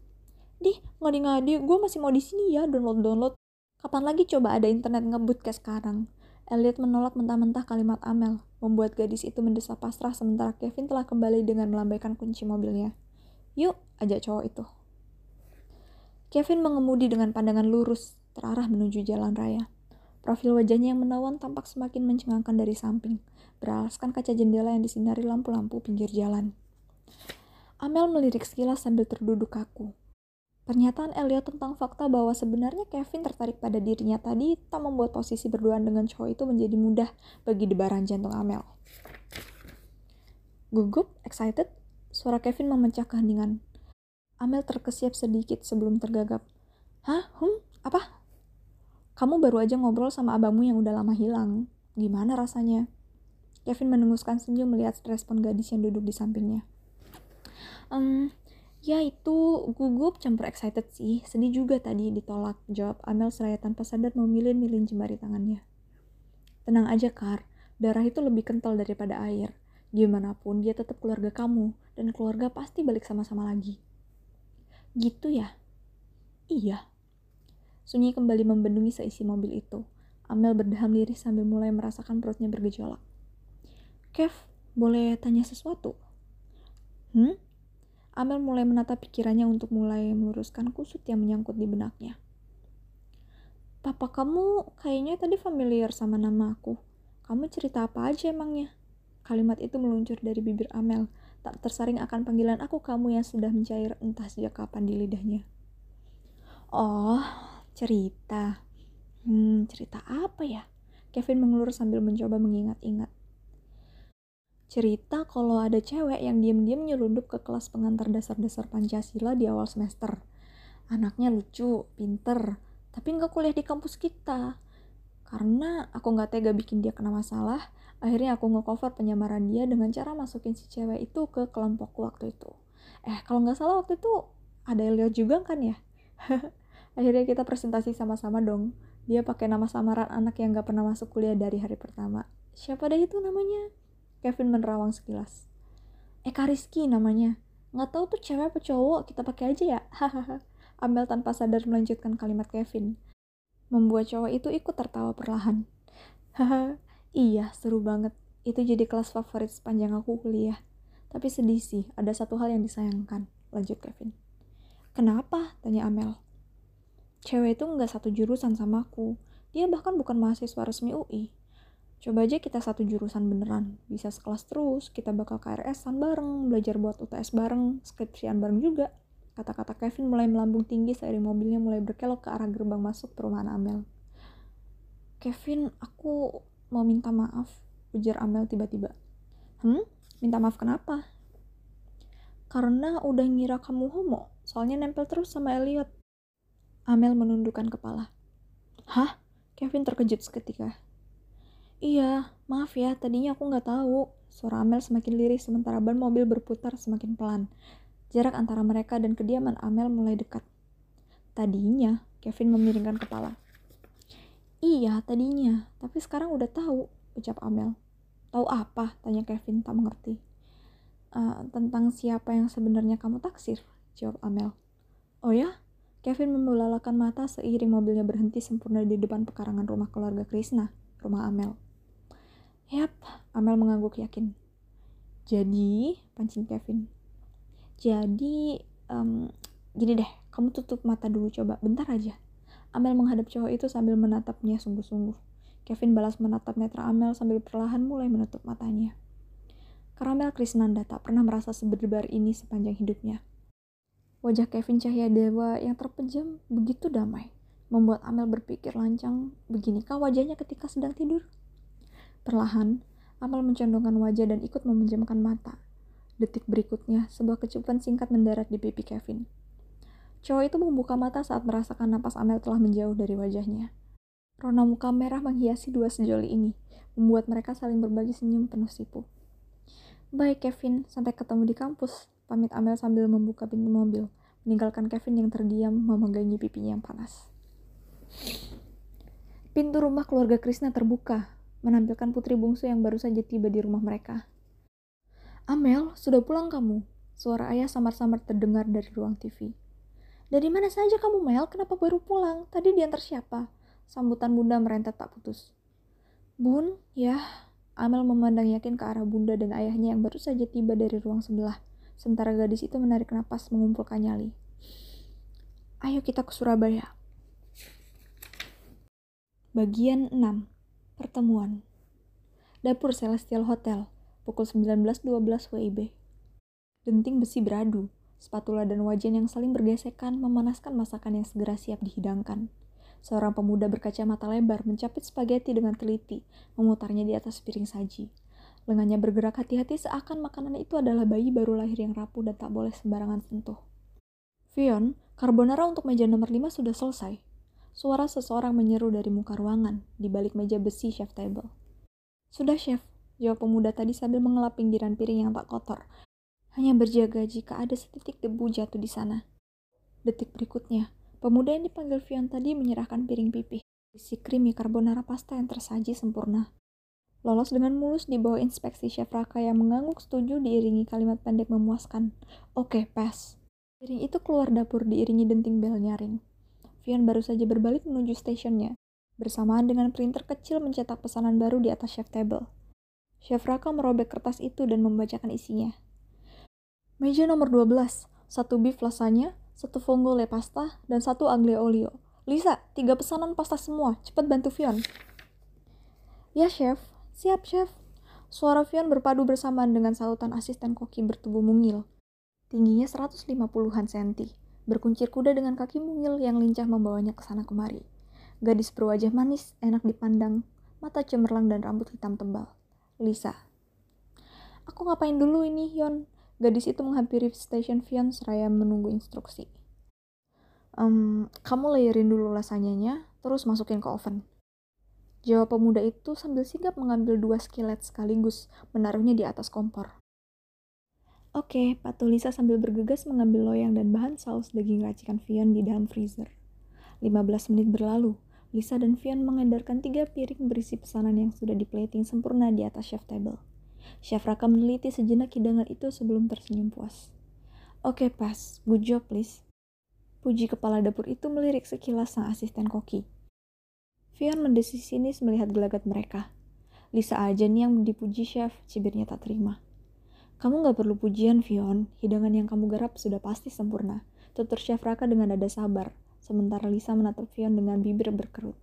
Di, ngadi-ngadi, gue masih mau di sini ya download-download. Kapan lagi coba ada internet ngebut kayak sekarang? Elliot menolak mentah-mentah kalimat Amel, membuat gadis itu mendesak pasrah sementara Kevin telah kembali dengan melambaikan kunci mobilnya. Yuk, ajak cowok itu. Kevin mengemudi dengan pandangan lurus, terarah menuju jalan raya. Profil wajahnya yang menawan tampak semakin mencengangkan dari samping, beralaskan kaca jendela yang disinari lampu-lampu pinggir jalan. Amel melirik sekilas sambil terduduk kaku. Pernyataan Elliot tentang fakta bahwa sebenarnya Kevin tertarik pada dirinya tadi tak membuat posisi berduaan dengan cowok itu menjadi mudah bagi debaran jantung Amel. Gugup, excited, suara Kevin memecah keheningan. Amel terkesiap sedikit sebelum tergagap. Hah? Hum? Apa? Kamu baru aja ngobrol sama abangmu yang udah lama hilang. Gimana rasanya? Kevin menenguskan senyum melihat respon gadis yang duduk di sampingnya. Um, Ya itu gugup campur excited sih, sedih juga tadi ditolak, jawab Amel seraya tanpa sadar memilih-milih jemari tangannya. Tenang aja Kar, darah itu lebih kental daripada air. Gimana pun dia tetap keluarga kamu, dan keluarga pasti balik sama-sama lagi. Gitu ya? Iya. Sunyi kembali membendungi seisi mobil itu. Amel berdeham lirih sambil mulai merasakan perutnya bergejolak. Kev, boleh tanya sesuatu? Hmm? Amel mulai menata pikirannya untuk mulai meluruskan kusut yang menyangkut di benaknya. Papa kamu kayaknya tadi familiar sama nama aku. Kamu cerita apa aja emangnya? Kalimat itu meluncur dari bibir Amel, tak tersaring akan panggilan aku kamu yang sudah mencair entah sejak kapan di lidahnya. Oh, cerita. Hmm, cerita apa ya? Kevin mengelur sambil mencoba mengingat-ingat cerita kalau ada cewek yang diam-diam nyelundup ke kelas pengantar dasar-dasar Pancasila di awal semester. Anaknya lucu, pinter, tapi nggak kuliah di kampus kita. Karena aku nggak tega bikin dia kena masalah, akhirnya aku nge-cover penyamaran dia dengan cara masukin si cewek itu ke kelompokku waktu itu. Eh, kalau nggak salah waktu itu ada Elliot juga kan ya? akhirnya kita presentasi sama-sama dong. Dia pakai nama samaran anak yang nggak pernah masuk kuliah dari hari pertama. Siapa deh itu namanya? Kevin menerawang sekilas. Eka Rizky namanya. Nggak tahu tuh cewek apa cowok, kita pakai aja ya. Hahaha. Amel tanpa sadar melanjutkan kalimat Kevin. Membuat cowok itu ikut tertawa perlahan. Haha, iya seru banget. Itu jadi kelas favorit sepanjang aku kuliah. Tapi sedih sih, ada satu hal yang disayangkan. Lanjut Kevin. Kenapa? Tanya Amel. Cewek itu nggak satu jurusan sama aku. Dia bahkan bukan mahasiswa resmi UI. Coba aja kita satu jurusan beneran, bisa sekelas terus, kita bakal KRS-an bareng, belajar buat UTS bareng, skripsian bareng juga. Kata-kata Kevin mulai melambung tinggi seiring mobilnya mulai berkelok ke arah gerbang masuk perumahan Amel. Kevin, aku mau minta maaf, ujar Amel tiba-tiba. Hmm? Minta maaf kenapa? Karena udah ngira kamu homo, soalnya nempel terus sama Elliot. Amel menundukkan kepala. Hah? Kevin terkejut seketika. Iya, maaf ya, tadinya aku nggak tahu. Suara Amel semakin lirih sementara ban mobil berputar semakin pelan. Jarak antara mereka dan kediaman Amel mulai dekat. Tadinya, Kevin memiringkan kepala. Iya, tadinya. Tapi sekarang udah tahu, ucap Amel. Tahu apa? Tanya Kevin, tak mengerti. Uh, tentang siapa yang sebenarnya kamu taksir, jawab Amel. Oh ya? Kevin membelalakan mata seiring mobilnya berhenti sempurna di depan pekarangan rumah keluarga Krishna, rumah Amel. Yap, Amel mengangguk yakin. Jadi, pancing Kevin. Jadi, um, gini deh, kamu tutup mata dulu coba, bentar aja. Amel menghadap cowok itu sambil menatapnya sungguh-sungguh. Kevin balas menatap netra Amel sambil perlahan mulai menutup matanya. Karamel Krisnanda tak pernah merasa seberdebar ini sepanjang hidupnya. Wajah Kevin cahaya dewa yang terpejam begitu damai, membuat Amel berpikir lancang, beginikah wajahnya ketika sedang tidur? Perlahan, Amal mencondongkan wajah dan ikut memejamkan mata. Detik berikutnya, sebuah kecupan singkat mendarat di pipi Kevin. Cowok itu membuka mata saat merasakan napas Amel telah menjauh dari wajahnya. Rona muka merah menghiasi dua sejoli ini, membuat mereka saling berbagi senyum penuh sipu. Baik Kevin, sampai ketemu di kampus, pamit Amel sambil membuka pintu mobil, meninggalkan Kevin yang terdiam memegangi pipinya yang panas. Pintu rumah keluarga Krishna terbuka, menampilkan putri bungsu yang baru saja tiba di rumah mereka. Amel, sudah pulang kamu? Suara ayah samar-samar terdengar dari ruang TV. Dari mana saja kamu, Mel? Kenapa baru pulang? Tadi diantar siapa? Sambutan bunda merentet tak putus. Bun, ya. Amel memandang yakin ke arah bunda dan ayahnya yang baru saja tiba dari ruang sebelah. Sementara gadis itu menarik napas mengumpulkan nyali. Ayo kita ke Surabaya. Bagian 6 Pertemuan Dapur Celestial Hotel, pukul 19.12 WIB. Denting besi beradu, spatula dan wajan yang saling bergesekan memanaskan masakan yang segera siap dihidangkan. Seorang pemuda berkacamata lebar mencapit spaghetti dengan teliti, memutarnya di atas piring saji. Lengannya bergerak hati-hati seakan makanan itu adalah bayi baru lahir yang rapuh dan tak boleh sembarangan sentuh. Vion, carbonara untuk meja nomor 5 sudah selesai. Suara seseorang menyeru dari muka ruangan, di balik meja besi chef table. Sudah, chef, jawab pemuda tadi sambil mengelap pinggiran piring yang tak kotor. Hanya berjaga jika ada setitik debu jatuh di sana. Detik berikutnya, pemuda yang dipanggil Vion tadi menyerahkan piring pipih. Isi krimi carbonara pasta yang tersaji sempurna. Lolos dengan mulus di bawah inspeksi chef Raka yang mengangguk setuju diiringi kalimat pendek memuaskan. Oke, okay, pas. Piring itu keluar dapur diiringi denting bel nyaring. Vian baru saja berbalik menuju stasiunnya, bersamaan dengan printer kecil mencetak pesanan baru di atas chef table. Chef Raka merobek kertas itu dan membacakan isinya. Meja nomor 12, satu beef lasagna, satu vongole pasta, dan satu aglio olio. Lisa, tiga pesanan pasta semua. Cepat bantu Vion. Ya, Chef. Siap, Chef. Suara Vion berpadu bersamaan dengan sautan asisten koki bertubuh mungil. Tingginya 150-an senti. Berkuncir kuda dengan kaki mungil yang lincah membawanya ke sana kemari. Gadis berwajah manis, enak dipandang, mata cemerlang dan rambut hitam tebal. Lisa. Aku ngapain dulu ini, Yon? Gadis itu menghampiri stasiun Vian seraya menunggu instruksi. Um, kamu layerin dulu lasanyanya, terus masukin ke oven. Jawab pemuda itu sambil sigap mengambil dua skillet sekaligus, menaruhnya di atas kompor. Oke, Pak Tulisa sambil bergegas mengambil loyang dan bahan saus daging racikan Vian di dalam freezer. 15 menit berlalu, Lisa dan Vian mengedarkan tiga piring berisi pesanan yang sudah diplating sempurna di atas chef table. Chef Raka meneliti sejenak hidangan itu sebelum tersenyum puas. Oke, pas. Good job, please. Puji kepala dapur itu melirik sekilas sang asisten koki. Vian mendesis sinis melihat gelagat mereka. Lisa aja nih yang dipuji chef, cibirnya tak terima. Kamu gak perlu pujian, Vion. Hidangan yang kamu garap sudah pasti sempurna. Tutur Chef Raka dengan nada sabar, sementara Lisa menatap Vion dengan bibir berkerut.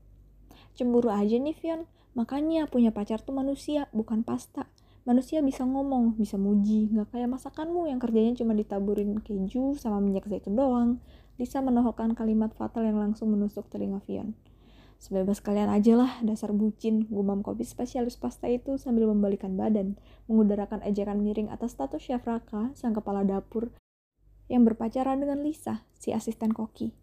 Cemburu aja nih, Vion. Makanya punya pacar tuh manusia, bukan pasta manusia bisa ngomong, bisa muji, nggak kayak masakanmu yang kerjanya cuma ditaburin keju sama minyak zaitun doang. Lisa menohokkan kalimat fatal yang langsung menusuk telinga Vian. Sebebas kalian aja lah, dasar bucin, gumam kopi spesialis pasta itu sambil membalikan badan, mengudarakan ejekan miring atas status chef Raka, sang kepala dapur, yang berpacaran dengan Lisa, si asisten koki.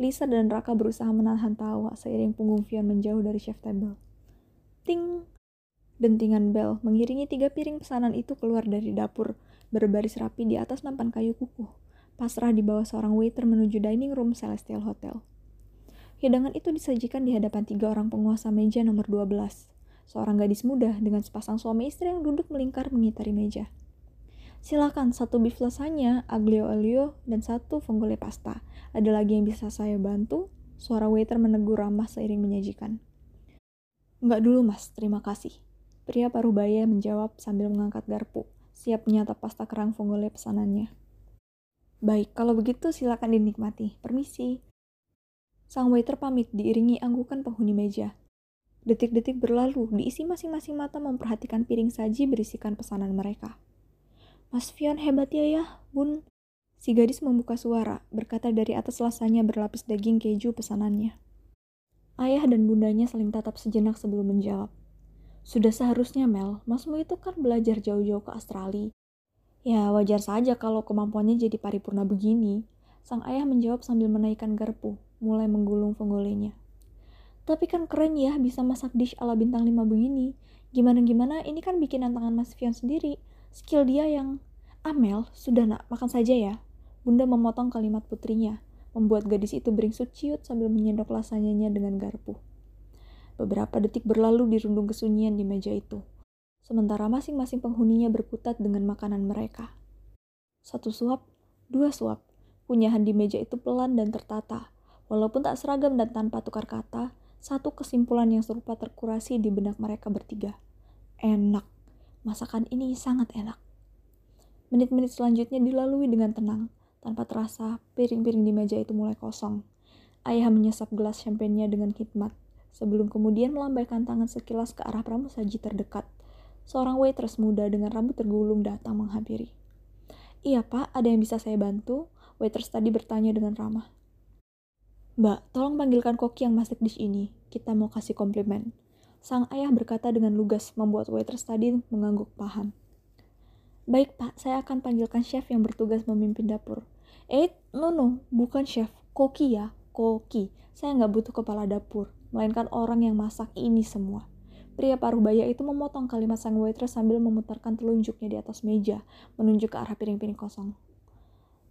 Lisa dan Raka berusaha menahan tawa seiring punggung Vian menjauh dari chef table. Ting! Dentingan bel mengiringi tiga piring pesanan itu keluar dari dapur, berbaris rapi di atas nampan kayu kukuh, pasrah di bawah seorang waiter menuju dining room Celestial Hotel. Hidangan itu disajikan di hadapan tiga orang penguasa meja nomor 12, seorang gadis muda dengan sepasang suami istri yang duduk melingkar mengitari meja. Silakan satu beef lasagna, aglio olio, dan satu vongole pasta. Ada lagi yang bisa saya bantu? Suara waiter menegur ramah seiring menyajikan. Enggak dulu mas, terima kasih. Pria parubaya menjawab sambil mengangkat garpu, siap menyantap pasta kerang vongole pesanannya. Baik, kalau begitu silakan dinikmati. Permisi. Sang waiter pamit diiringi anggukan penghuni meja. Detik-detik berlalu, diisi masing-masing mata memperhatikan piring saji berisikan pesanan mereka. Mas Fion hebat ya ya, bun. Si gadis membuka suara, berkata dari atas lasanya berlapis daging keju pesanannya. Ayah dan bundanya saling tatap sejenak sebelum menjawab. Sudah seharusnya Mel, masmu itu kan belajar jauh-jauh ke Australia. Ya wajar saja kalau kemampuannya jadi paripurna begini. Sang ayah menjawab sambil menaikkan garpu, mulai menggulung penggolenya. Tapi kan keren ya bisa masak dish ala bintang 5 begini. Gimana-gimana ini kan bikinan tangan Mas Fion sendiri. Skill dia yang... Amel, ah, sudah nak, makan saja ya. Bunda memotong kalimat putrinya, membuat gadis itu beringsut ciut sambil menyendok lasanyanya dengan garpu. Beberapa detik berlalu di rundung kesunyian di meja itu, sementara masing-masing penghuninya berkutat dengan makanan mereka. Satu suap, dua suap, punyahan di meja itu pelan dan tertata. Walaupun tak seragam dan tanpa tukar kata, satu kesimpulan yang serupa terkurasi di benak mereka bertiga. Enak, masakan ini sangat enak. Menit-menit selanjutnya dilalui dengan tenang, tanpa terasa piring-piring di meja itu mulai kosong. Ayah menyesap gelas champagne-nya dengan hikmat sebelum kemudian melambaikan tangan sekilas ke arah pramusaji terdekat. Seorang waitress muda dengan rambut tergulung datang menghampiri. Iya pak, ada yang bisa saya bantu? Waitress tadi bertanya dengan ramah. Mbak, tolong panggilkan koki yang masak dish ini. Kita mau kasih komplimen. Sang ayah berkata dengan lugas, membuat waitress tadi mengangguk paham. Baik pak, saya akan panggilkan chef yang bertugas memimpin dapur. Eh, no no, bukan chef, koki ya, koki. Saya nggak butuh kepala dapur melainkan orang yang masak ini semua. Pria paruh baya itu memotong kalimat sang waitress sambil memutarkan telunjuknya di atas meja, menunjuk ke arah piring-piring kosong.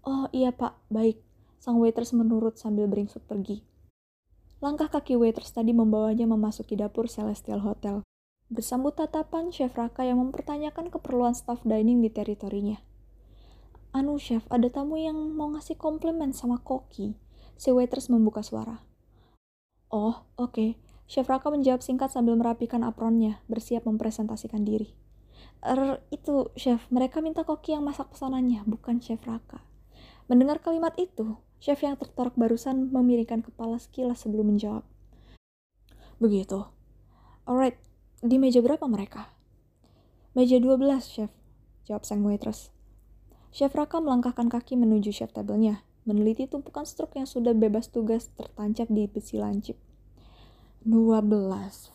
Oh iya pak, baik. Sang waitress menurut sambil beringsut pergi. Langkah kaki waitress tadi membawanya memasuki dapur Celestial Hotel. Bersambut tatapan Chef Raka yang mempertanyakan keperluan staff dining di teritorinya. Anu chef, ada tamu yang mau ngasih komplimen sama Koki. Si waitress membuka suara. Oh, oke. Okay. Chef Raka menjawab singkat sambil merapikan apronnya, bersiap mempresentasikan diri. Er, itu, Chef, mereka minta koki yang masak pesanannya, bukan Chef Raka. Mendengar kalimat itu, Chef yang tertorak barusan memiringkan kepala sekilas sebelum menjawab. Begitu. Alright, di meja berapa mereka? Meja 12, Chef, jawab sang waitress. Chef Raka melangkahkan kaki menuju chef tabelnya, meneliti tumpukan struk yang sudah bebas tugas tertancap di besi lancip. 12.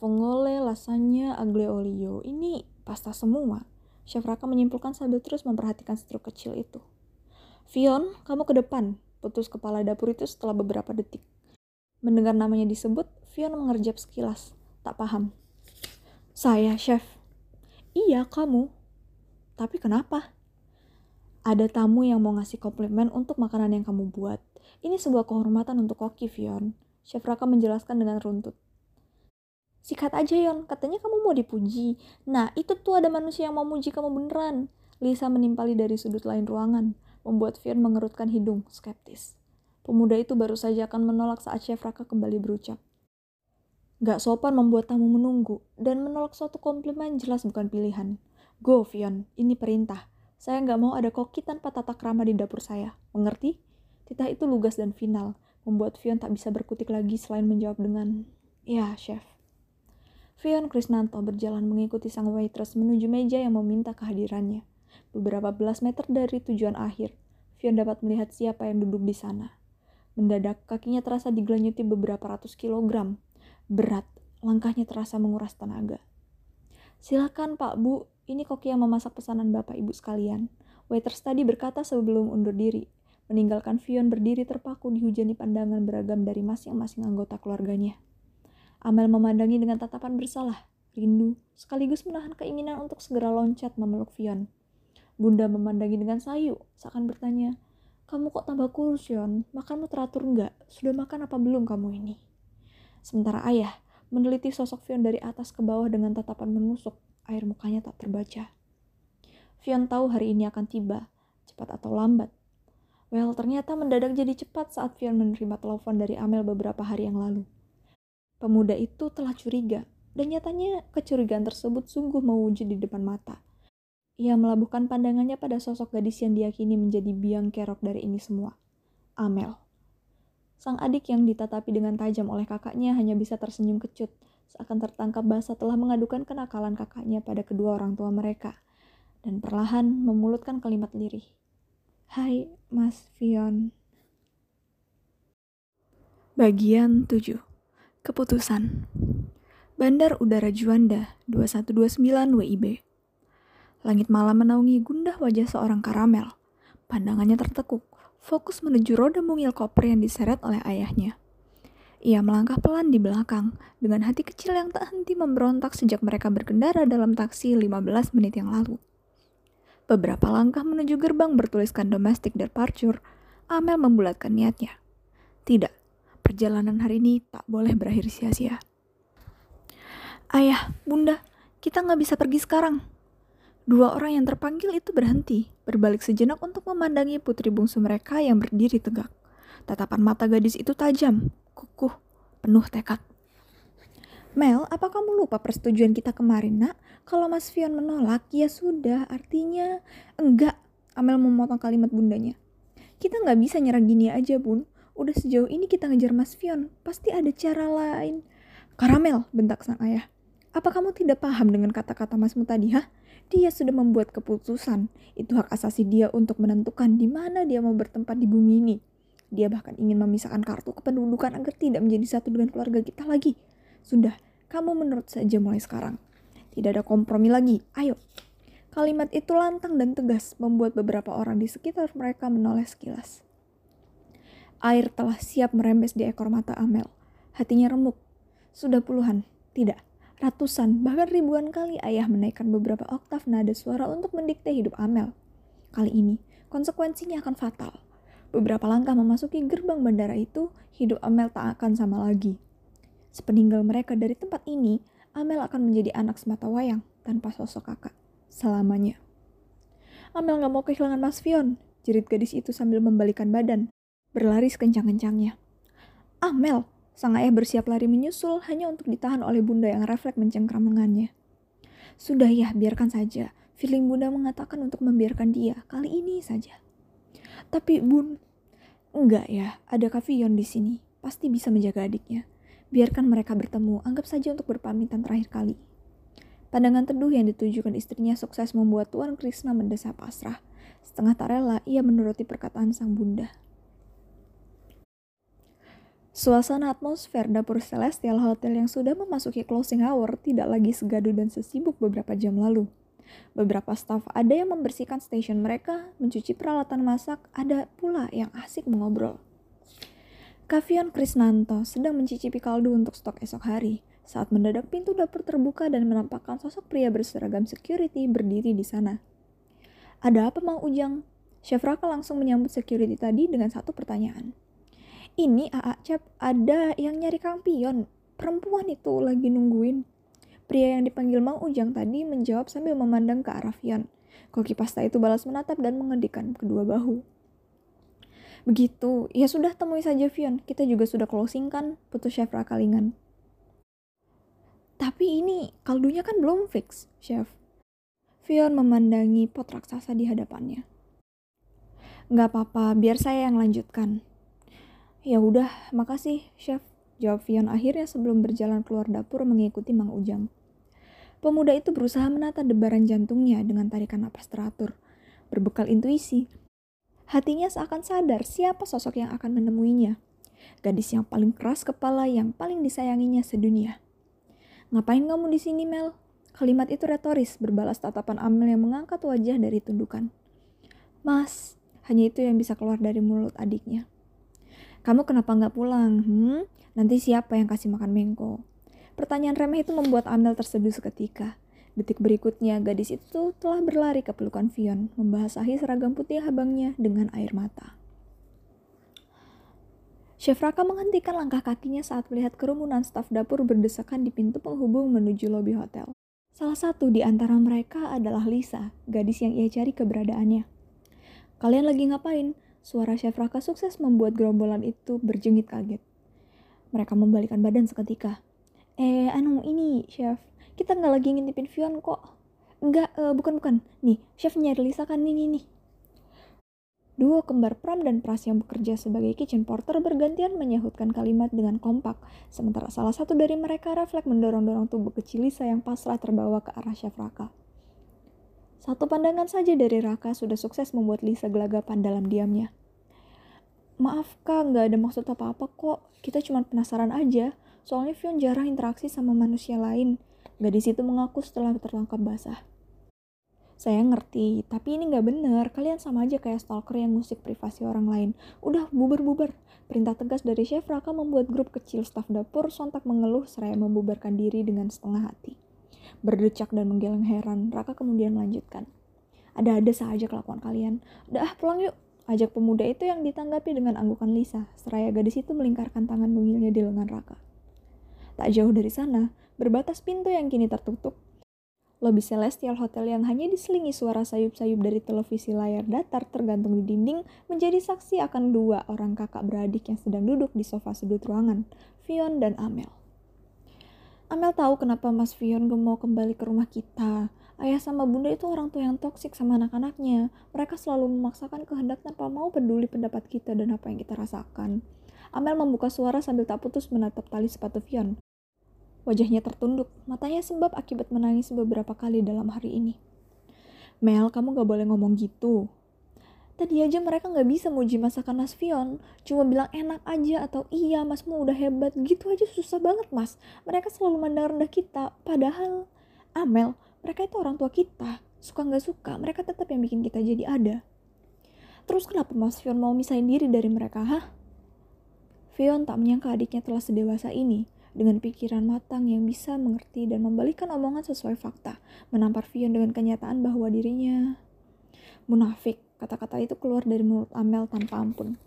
Fongole, lasanya, aglio olio. Ini pasta semua. Chef Raka menyimpulkan sambil terus memperhatikan struk kecil itu. Fion, kamu ke depan. Putus kepala dapur itu setelah beberapa detik. Mendengar namanya disebut, Fion mengerjap sekilas. Tak paham. Saya, Chef. Iya, kamu. Tapi kenapa? Ada tamu yang mau ngasih komplimen untuk makanan yang kamu buat. Ini sebuah kehormatan untuk koki, Fion. Chef Raka menjelaskan dengan runtut. Sikat aja Yon, katanya kamu mau dipuji. Nah, itu tuh ada manusia yang mau muji kamu beneran. Lisa menimpali dari sudut lain ruangan, membuat Fion mengerutkan hidung, skeptis. Pemuda itu baru saja akan menolak saat Chef Raka kembali berucap. Gak sopan membuat tamu menunggu, dan menolak suatu komplimen jelas bukan pilihan. Go, Fion, ini perintah. Saya nggak mau ada koki tanpa tata krama di dapur saya. Mengerti? Titah itu lugas dan final, membuat Fion tak bisa berkutik lagi selain menjawab dengan, Ya, Chef. Vion Krisnanto berjalan mengikuti sang waitress menuju meja yang meminta kehadirannya. Beberapa belas meter dari tujuan akhir, Vion dapat melihat siapa yang duduk di sana. Mendadak, kakinya terasa digelanyuti beberapa ratus kilogram. Berat, langkahnya terasa menguras tenaga. Silakan Pak Bu, ini koki yang memasak pesanan Bapak Ibu sekalian. Waiters tadi berkata sebelum undur diri, meninggalkan Vion berdiri terpaku dihujani pandangan beragam dari masing-masing anggota keluarganya. Amel memandangi dengan tatapan bersalah, rindu, sekaligus menahan keinginan untuk segera loncat memeluk Fion. Bunda memandangi dengan sayu, seakan bertanya, kamu kok tambah kurus, Yon? Makanmu teratur enggak? Sudah makan apa belum kamu ini? Sementara ayah meneliti sosok Fion dari atas ke bawah dengan tatapan menusuk, air mukanya tak terbaca. Fion tahu hari ini akan tiba, cepat atau lambat. Well, ternyata mendadak jadi cepat saat Fion menerima telepon dari Amel beberapa hari yang lalu. Pemuda itu telah curiga, dan nyatanya kecurigaan tersebut sungguh mewujud di depan mata. Ia melabuhkan pandangannya pada sosok gadis yang diyakini menjadi biang kerok dari ini semua. Amel. Sang adik yang ditatapi dengan tajam oleh kakaknya hanya bisa tersenyum kecut, seakan tertangkap basah telah mengadukan kenakalan kakaknya pada kedua orang tua mereka, dan perlahan memulutkan kalimat lirih. Hai, Mas Fion. Bagian 7 Keputusan Bandar Udara Juanda 2129 WIB Langit malam menaungi gundah wajah seorang karamel. Pandangannya tertekuk, fokus menuju roda mungil koper yang diseret oleh ayahnya. Ia melangkah pelan di belakang, dengan hati kecil yang tak henti memberontak sejak mereka berkendara dalam taksi 15 menit yang lalu. Beberapa langkah menuju gerbang bertuliskan domestic departure, Amel membulatkan niatnya. Tidak, perjalanan hari ini tak boleh berakhir sia-sia. Ayah, bunda, kita nggak bisa pergi sekarang. Dua orang yang terpanggil itu berhenti, berbalik sejenak untuk memandangi putri bungsu mereka yang berdiri tegak. Tatapan mata gadis itu tajam, kukuh, penuh tekad. Mel, apa kamu lupa persetujuan kita kemarin, nak? Kalau Mas Fion menolak, ya sudah, artinya enggak. Amel memotong kalimat bundanya. Kita nggak bisa nyerang gini aja, bun. Udah sejauh ini kita ngejar Mas Fion, pasti ada cara lain. Karamel, bentak sang ayah. Apa kamu tidak paham dengan kata-kata Masmu tadi, ha? Dia sudah membuat keputusan. Itu hak asasi dia untuk menentukan di mana dia mau bertempat di bumi ini. Dia bahkan ingin memisahkan kartu kependudukan agar tidak menjadi satu dengan keluarga kita lagi. Sudah, kamu menurut saja mulai sekarang. Tidak ada kompromi lagi. Ayo. Kalimat itu lantang dan tegas membuat beberapa orang di sekitar mereka menoleh sekilas. Air telah siap merembes di ekor mata Amel. Hatinya remuk. Sudah puluhan, tidak, Ratusan, bahkan ribuan kali ayah menaikkan beberapa oktav nada suara untuk mendikte hidup Amel. Kali ini, konsekuensinya akan fatal. Beberapa langkah memasuki gerbang bandara itu, hidup Amel tak akan sama lagi. Sepeninggal mereka dari tempat ini, Amel akan menjadi anak semata wayang tanpa sosok kakak. Selamanya. Amel gak mau kehilangan Mas Fion, jerit gadis itu sambil membalikan badan, berlari sekencang-kencangnya. Amel, Sang ayah bersiap lari menyusul hanya untuk ditahan oleh bunda yang refleks mencengkram lengannya. Sudah ya, biarkan saja. Feeling bunda mengatakan untuk membiarkan dia, kali ini saja. Tapi bun, enggak ya, ada Kavion di sini. Pasti bisa menjaga adiknya. Biarkan mereka bertemu, anggap saja untuk berpamitan terakhir kali. Pandangan teduh yang ditujukan istrinya sukses membuat Tuan Krishna mendesah pasrah. Setengah tak rela, ia menuruti perkataan sang bunda. Suasana atmosfer dapur Celestial Hotel yang sudah memasuki closing hour tidak lagi segaduh dan sesibuk beberapa jam lalu. Beberapa staf ada yang membersihkan stasiun mereka, mencuci peralatan masak, ada pula yang asik mengobrol. Kavian Krisnanto sedang mencicipi kaldu untuk stok esok hari saat mendadak pintu dapur terbuka dan menampakkan sosok pria berseragam security berdiri di sana. Ada apa Mang Ujang? Chef Raka langsung menyambut security tadi dengan satu pertanyaan. Ini AA Cap ada yang nyari Kang Pion. Perempuan itu lagi nungguin. Pria yang dipanggil Mang Ujang tadi menjawab sambil memandang ke arah Fion. Koki pasta itu balas menatap dan mengedikan kedua bahu. Begitu, ya sudah temui saja Fion. Kita juga sudah closing kan, putus Chef Rakalingan. Tapi ini kaldunya kan belum fix, Chef. Fion memandangi pot raksasa di hadapannya. Gak apa-apa, biar saya yang lanjutkan. Ya udah, makasih, Chef. Jawab Vion akhirnya sebelum berjalan keluar dapur mengikuti Mang Ujang. Pemuda itu berusaha menata debaran jantungnya dengan tarikan napas teratur. Berbekal intuisi, hatinya seakan sadar siapa sosok yang akan menemuinya. Gadis yang paling keras kepala yang paling disayanginya sedunia. Ngapain kamu di sini, Mel? Kalimat itu retoris, berbalas tatapan Amel yang mengangkat wajah dari tundukan. Mas, hanya itu yang bisa keluar dari mulut adiknya. Kamu kenapa nggak pulang? Hmm? Nanti siapa yang kasih makan Mengko? Pertanyaan remeh itu membuat Amel terseduh seketika. Detik berikutnya, gadis itu telah berlari ke pelukan Vion, membasahi seragam putih abangnya dengan air mata. Chef Raka menghentikan langkah kakinya saat melihat kerumunan staf dapur berdesakan di pintu penghubung menuju lobi hotel. Salah satu di antara mereka adalah Lisa, gadis yang ia cari keberadaannya. Kalian lagi ngapain? Suara Chef Raka sukses membuat gerombolan itu berjengit kaget. Mereka membalikan badan seketika. Eh, anu ini, Chef. Kita nggak lagi ngintipin Vion kok. Enggak, uh, bukan bukan. Nih, Chef nyari Lisa kan ini nih. Duo kembar Pram dan Pras yang bekerja sebagai kitchen porter bergantian menyahutkan kalimat dengan kompak, sementara salah satu dari mereka refleks mendorong-dorong tubuh kecil Lisa yang pasrah terbawa ke arah Chef Raka. Satu pandangan saja dari Raka sudah sukses membuat Lisa gelagapan dalam diamnya. Maaf kak, nggak ada maksud apa-apa kok. Kita cuma penasaran aja. Soalnya Fion jarang interaksi sama manusia lain. Gadis itu mengaku setelah tertangkap basah. Saya ngerti, tapi ini nggak bener. Kalian sama aja kayak stalker yang musik privasi orang lain. Udah, bubar-bubar. Perintah tegas dari Chef Raka membuat grup kecil staf dapur sontak mengeluh seraya membubarkan diri dengan setengah hati. Berdecak dan menggeleng heran, Raka kemudian melanjutkan. Ada-ada saja kelakuan kalian. Udah, pulang yuk. Ajak pemuda itu yang ditanggapi dengan anggukan Lisa, seraya gadis itu melingkarkan tangan mungilnya di lengan Raka. Tak jauh dari sana, berbatas pintu yang kini tertutup, Lobi Celestial Hotel yang hanya diselingi suara sayup-sayup dari televisi layar datar tergantung di dinding menjadi saksi akan dua orang kakak beradik yang sedang duduk di sofa sudut ruangan, Fion dan Amel. Amel tahu kenapa Mas Vion mau kembali ke rumah kita. Ayah sama bunda itu orang tua yang toksik sama anak-anaknya. Mereka selalu memaksakan kehendak tanpa mau peduli pendapat kita dan apa yang kita rasakan. Amel membuka suara sambil tak putus menatap tali sepatu Vion. Wajahnya tertunduk, matanya sembab akibat menangis beberapa kali dalam hari ini. Mel, kamu gak boleh ngomong gitu. Tadi aja mereka nggak bisa muji masakan Mas Fion, cuma bilang enak aja atau iya masmu udah hebat gitu aja susah banget mas. Mereka selalu mandang rendah kita, padahal Amel, mereka itu orang tua kita. Suka nggak suka, mereka tetap yang bikin kita jadi ada. Terus kenapa Mas Fion mau misahin diri dari mereka, hah? Fion tak menyangka adiknya telah sedewasa ini. dengan pikiran matang yang bisa mengerti dan membalikan omongan sesuai fakta, menampar Vion dengan kenyataan bahwa dirinya munafik. Kata-kata itu keluar dari mulut Amel tanpa ampun.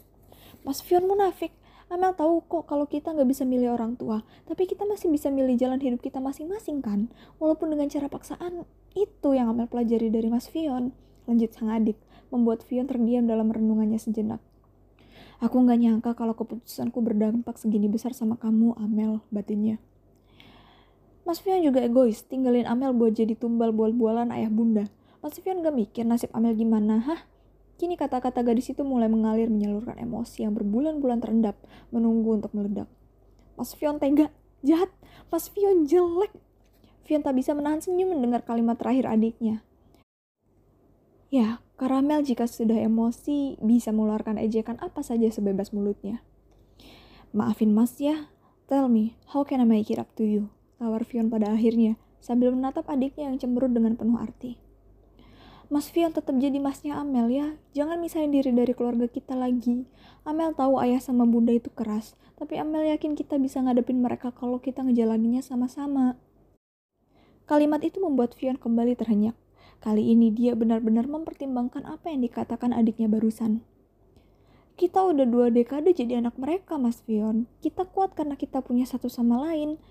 Mas Vion munafik. Amel tahu kok kalau kita nggak bisa milih orang tua, tapi kita masih bisa milih jalan hidup kita masing-masing kan? Walaupun dengan cara paksaan, itu yang Amel pelajari dari Mas Vion. Lanjut sang adik, membuat Vion terdiam dalam renungannya sejenak. Aku nggak nyangka kalau keputusanku berdampak segini besar sama kamu, Amel, batinnya. Mas Fion juga egois, tinggalin Amel buat jadi tumbal bual-bualan ayah bunda. Mas Fion gak mikir nasib Amel gimana, hah? Kini kata-kata gadis itu mulai mengalir menyalurkan emosi yang berbulan-bulan terendap, menunggu untuk meledak. Mas Fion tega, jahat, Mas Fion jelek. Fion tak bisa menahan senyum mendengar kalimat terakhir adiknya. Ya, Karamel jika sudah emosi bisa mengeluarkan ejekan apa saja sebebas mulutnya. Maafin mas ya, tell me, how can I make it up to you? Tawar Fion pada akhirnya, sambil menatap adiknya yang cemberut dengan penuh arti. Mas Fion tetap jadi masnya Amel ya, jangan misahin diri dari keluarga kita lagi. Amel tahu ayah sama bunda itu keras, tapi Amel yakin kita bisa ngadepin mereka kalau kita ngejalaninya sama-sama. Kalimat itu membuat Fion kembali terhenyak. Kali ini dia benar-benar mempertimbangkan apa yang dikatakan adiknya barusan. Kita udah dua dekade jadi anak mereka, Mas Fion. Kita kuat karena kita punya satu sama lain.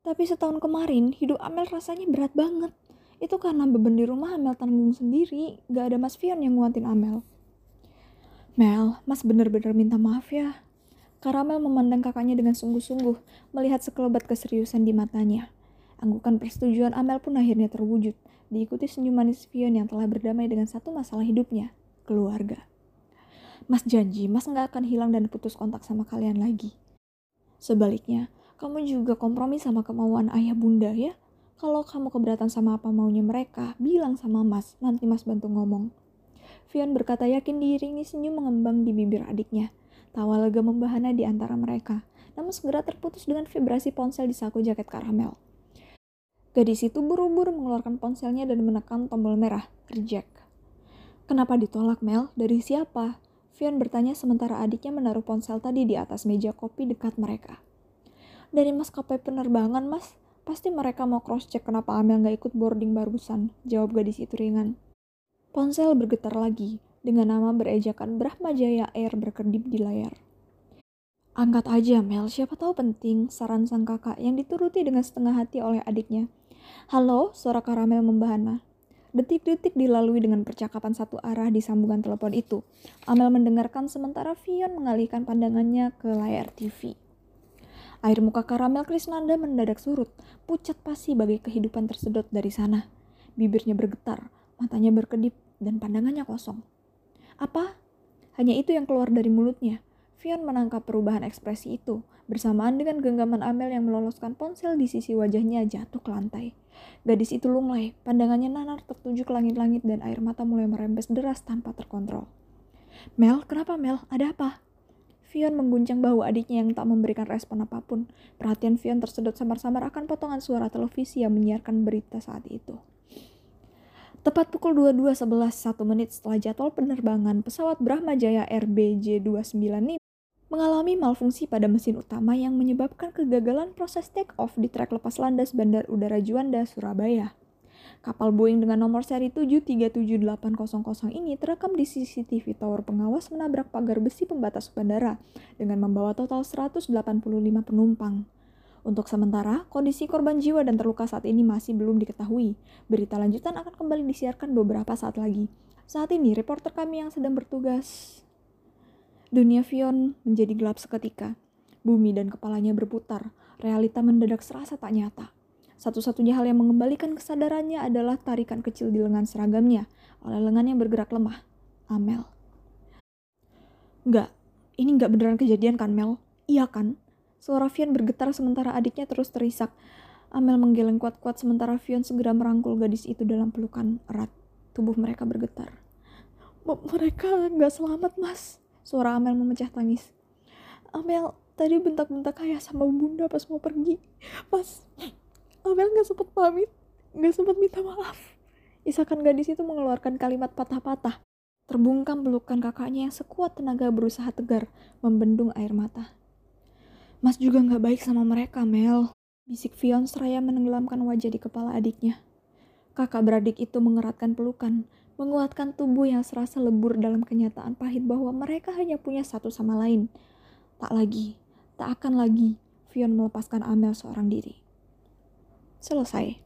Tapi setahun kemarin, hidup Amel rasanya berat banget. Itu karena beban di rumah Amel tanggung sendiri. Gak ada Mas Fion yang nguatin Amel. Mel, Mas bener-bener minta maaf ya. Karamel memandang kakaknya dengan sungguh-sungguh, melihat sekelebat keseriusan di matanya. Anggukan persetujuan Amel pun akhirnya terwujud diikuti senyum manis Vion yang telah berdamai dengan satu masalah hidupnya, keluarga. Mas janji, Mas nggak akan hilang dan putus kontak sama kalian lagi. Sebaliknya, kamu juga kompromi sama kemauan ayah bunda ya. Kalau kamu keberatan sama apa maunya mereka, bilang sama Mas, nanti Mas bantu ngomong. Vion berkata yakin diiringi senyum mengembang di bibir adiknya. Tawa lega membahana di antara mereka, namun segera terputus dengan vibrasi ponsel di saku jaket karamel. Gadis itu buru-buru mengeluarkan ponselnya dan menekan tombol merah, reject. Kenapa ditolak Mel? Dari siapa? Vian bertanya sementara adiknya menaruh ponsel tadi di atas meja kopi dekat mereka. Dari maskapai penerbangan, mas. Pasti mereka mau cross-check kenapa Amel nggak ikut boarding barusan, jawab gadis itu ringan. Ponsel bergetar lagi, dengan nama berejakan Brahma Jaya Air berkedip di layar. Angkat aja Mel, siapa tahu penting, saran sang kakak yang dituruti dengan setengah hati oleh adiknya. Halo, suara karamel membahana. Detik-detik dilalui dengan percakapan satu arah di sambungan telepon itu. Amel mendengarkan sementara Vion mengalihkan pandangannya ke layar TV. Air muka karamel Krisnanda mendadak surut, pucat pasti bagi kehidupan tersedot dari sana. Bibirnya bergetar, matanya berkedip, dan pandangannya kosong. Apa? Hanya itu yang keluar dari mulutnya. Vion menangkap perubahan ekspresi itu, bersamaan dengan genggaman Amel yang meloloskan ponsel di sisi wajahnya jatuh ke lantai. Gadis itu lunglai, pandangannya nanar tertuju ke langit-langit dan air mata mulai merembes deras tanpa terkontrol. Mel, kenapa Mel? Ada apa? Vion mengguncang bahu adiknya yang tak memberikan respon apa pun. Perhatian Vion tersedot samar-samar akan potongan suara televisi yang menyiarkan berita saat itu. Tepat pukul 22.11, satu menit setelah jadwal penerbangan pesawat Brahma Jaya RBJ-29 mengalami malfungsi pada mesin utama yang menyebabkan kegagalan proses take-off di trek lepas landas Bandar Udara Juanda, Surabaya. Kapal Boeing dengan nomor seri 737800 ini terekam di CCTV tower pengawas menabrak pagar besi pembatas bandara dengan membawa total 185 penumpang. Untuk sementara, kondisi korban jiwa dan terluka saat ini masih belum diketahui. Berita lanjutan akan kembali disiarkan beberapa saat lagi. Saat ini, reporter kami yang sedang bertugas Dunia Vion menjadi gelap seketika. Bumi dan kepalanya berputar. Realita mendadak serasa tak nyata. Satu-satunya hal yang mengembalikan kesadarannya adalah tarikan kecil di lengan seragamnya oleh lengan yang bergerak lemah. Amel. Enggak, ini enggak beneran kejadian kan Mel? Iya kan? Suara Vion bergetar sementara adiknya terus terisak. Amel menggeleng kuat-kuat sementara Vion segera merangkul gadis itu dalam pelukan erat. Tubuh mereka bergetar. Mereka nggak selamat, Mas. Suara Amel memecah tangis. Amel, tadi bentak-bentak ayah sama bunda pas mau pergi. Pas Amel gak sempet pamit, gak sempet minta maaf. Isakan gadis itu mengeluarkan kalimat patah-patah. Terbungkam pelukan kakaknya yang sekuat tenaga berusaha tegar, membendung air mata. Mas juga nggak baik sama mereka, Mel. Bisik Fion seraya menenggelamkan wajah di kepala adiknya. Kakak beradik itu mengeratkan pelukan, menguatkan tubuh yang serasa lebur dalam kenyataan pahit bahwa mereka hanya punya satu sama lain. Tak lagi, tak akan lagi Fion melepaskan Amel seorang diri. Selesai.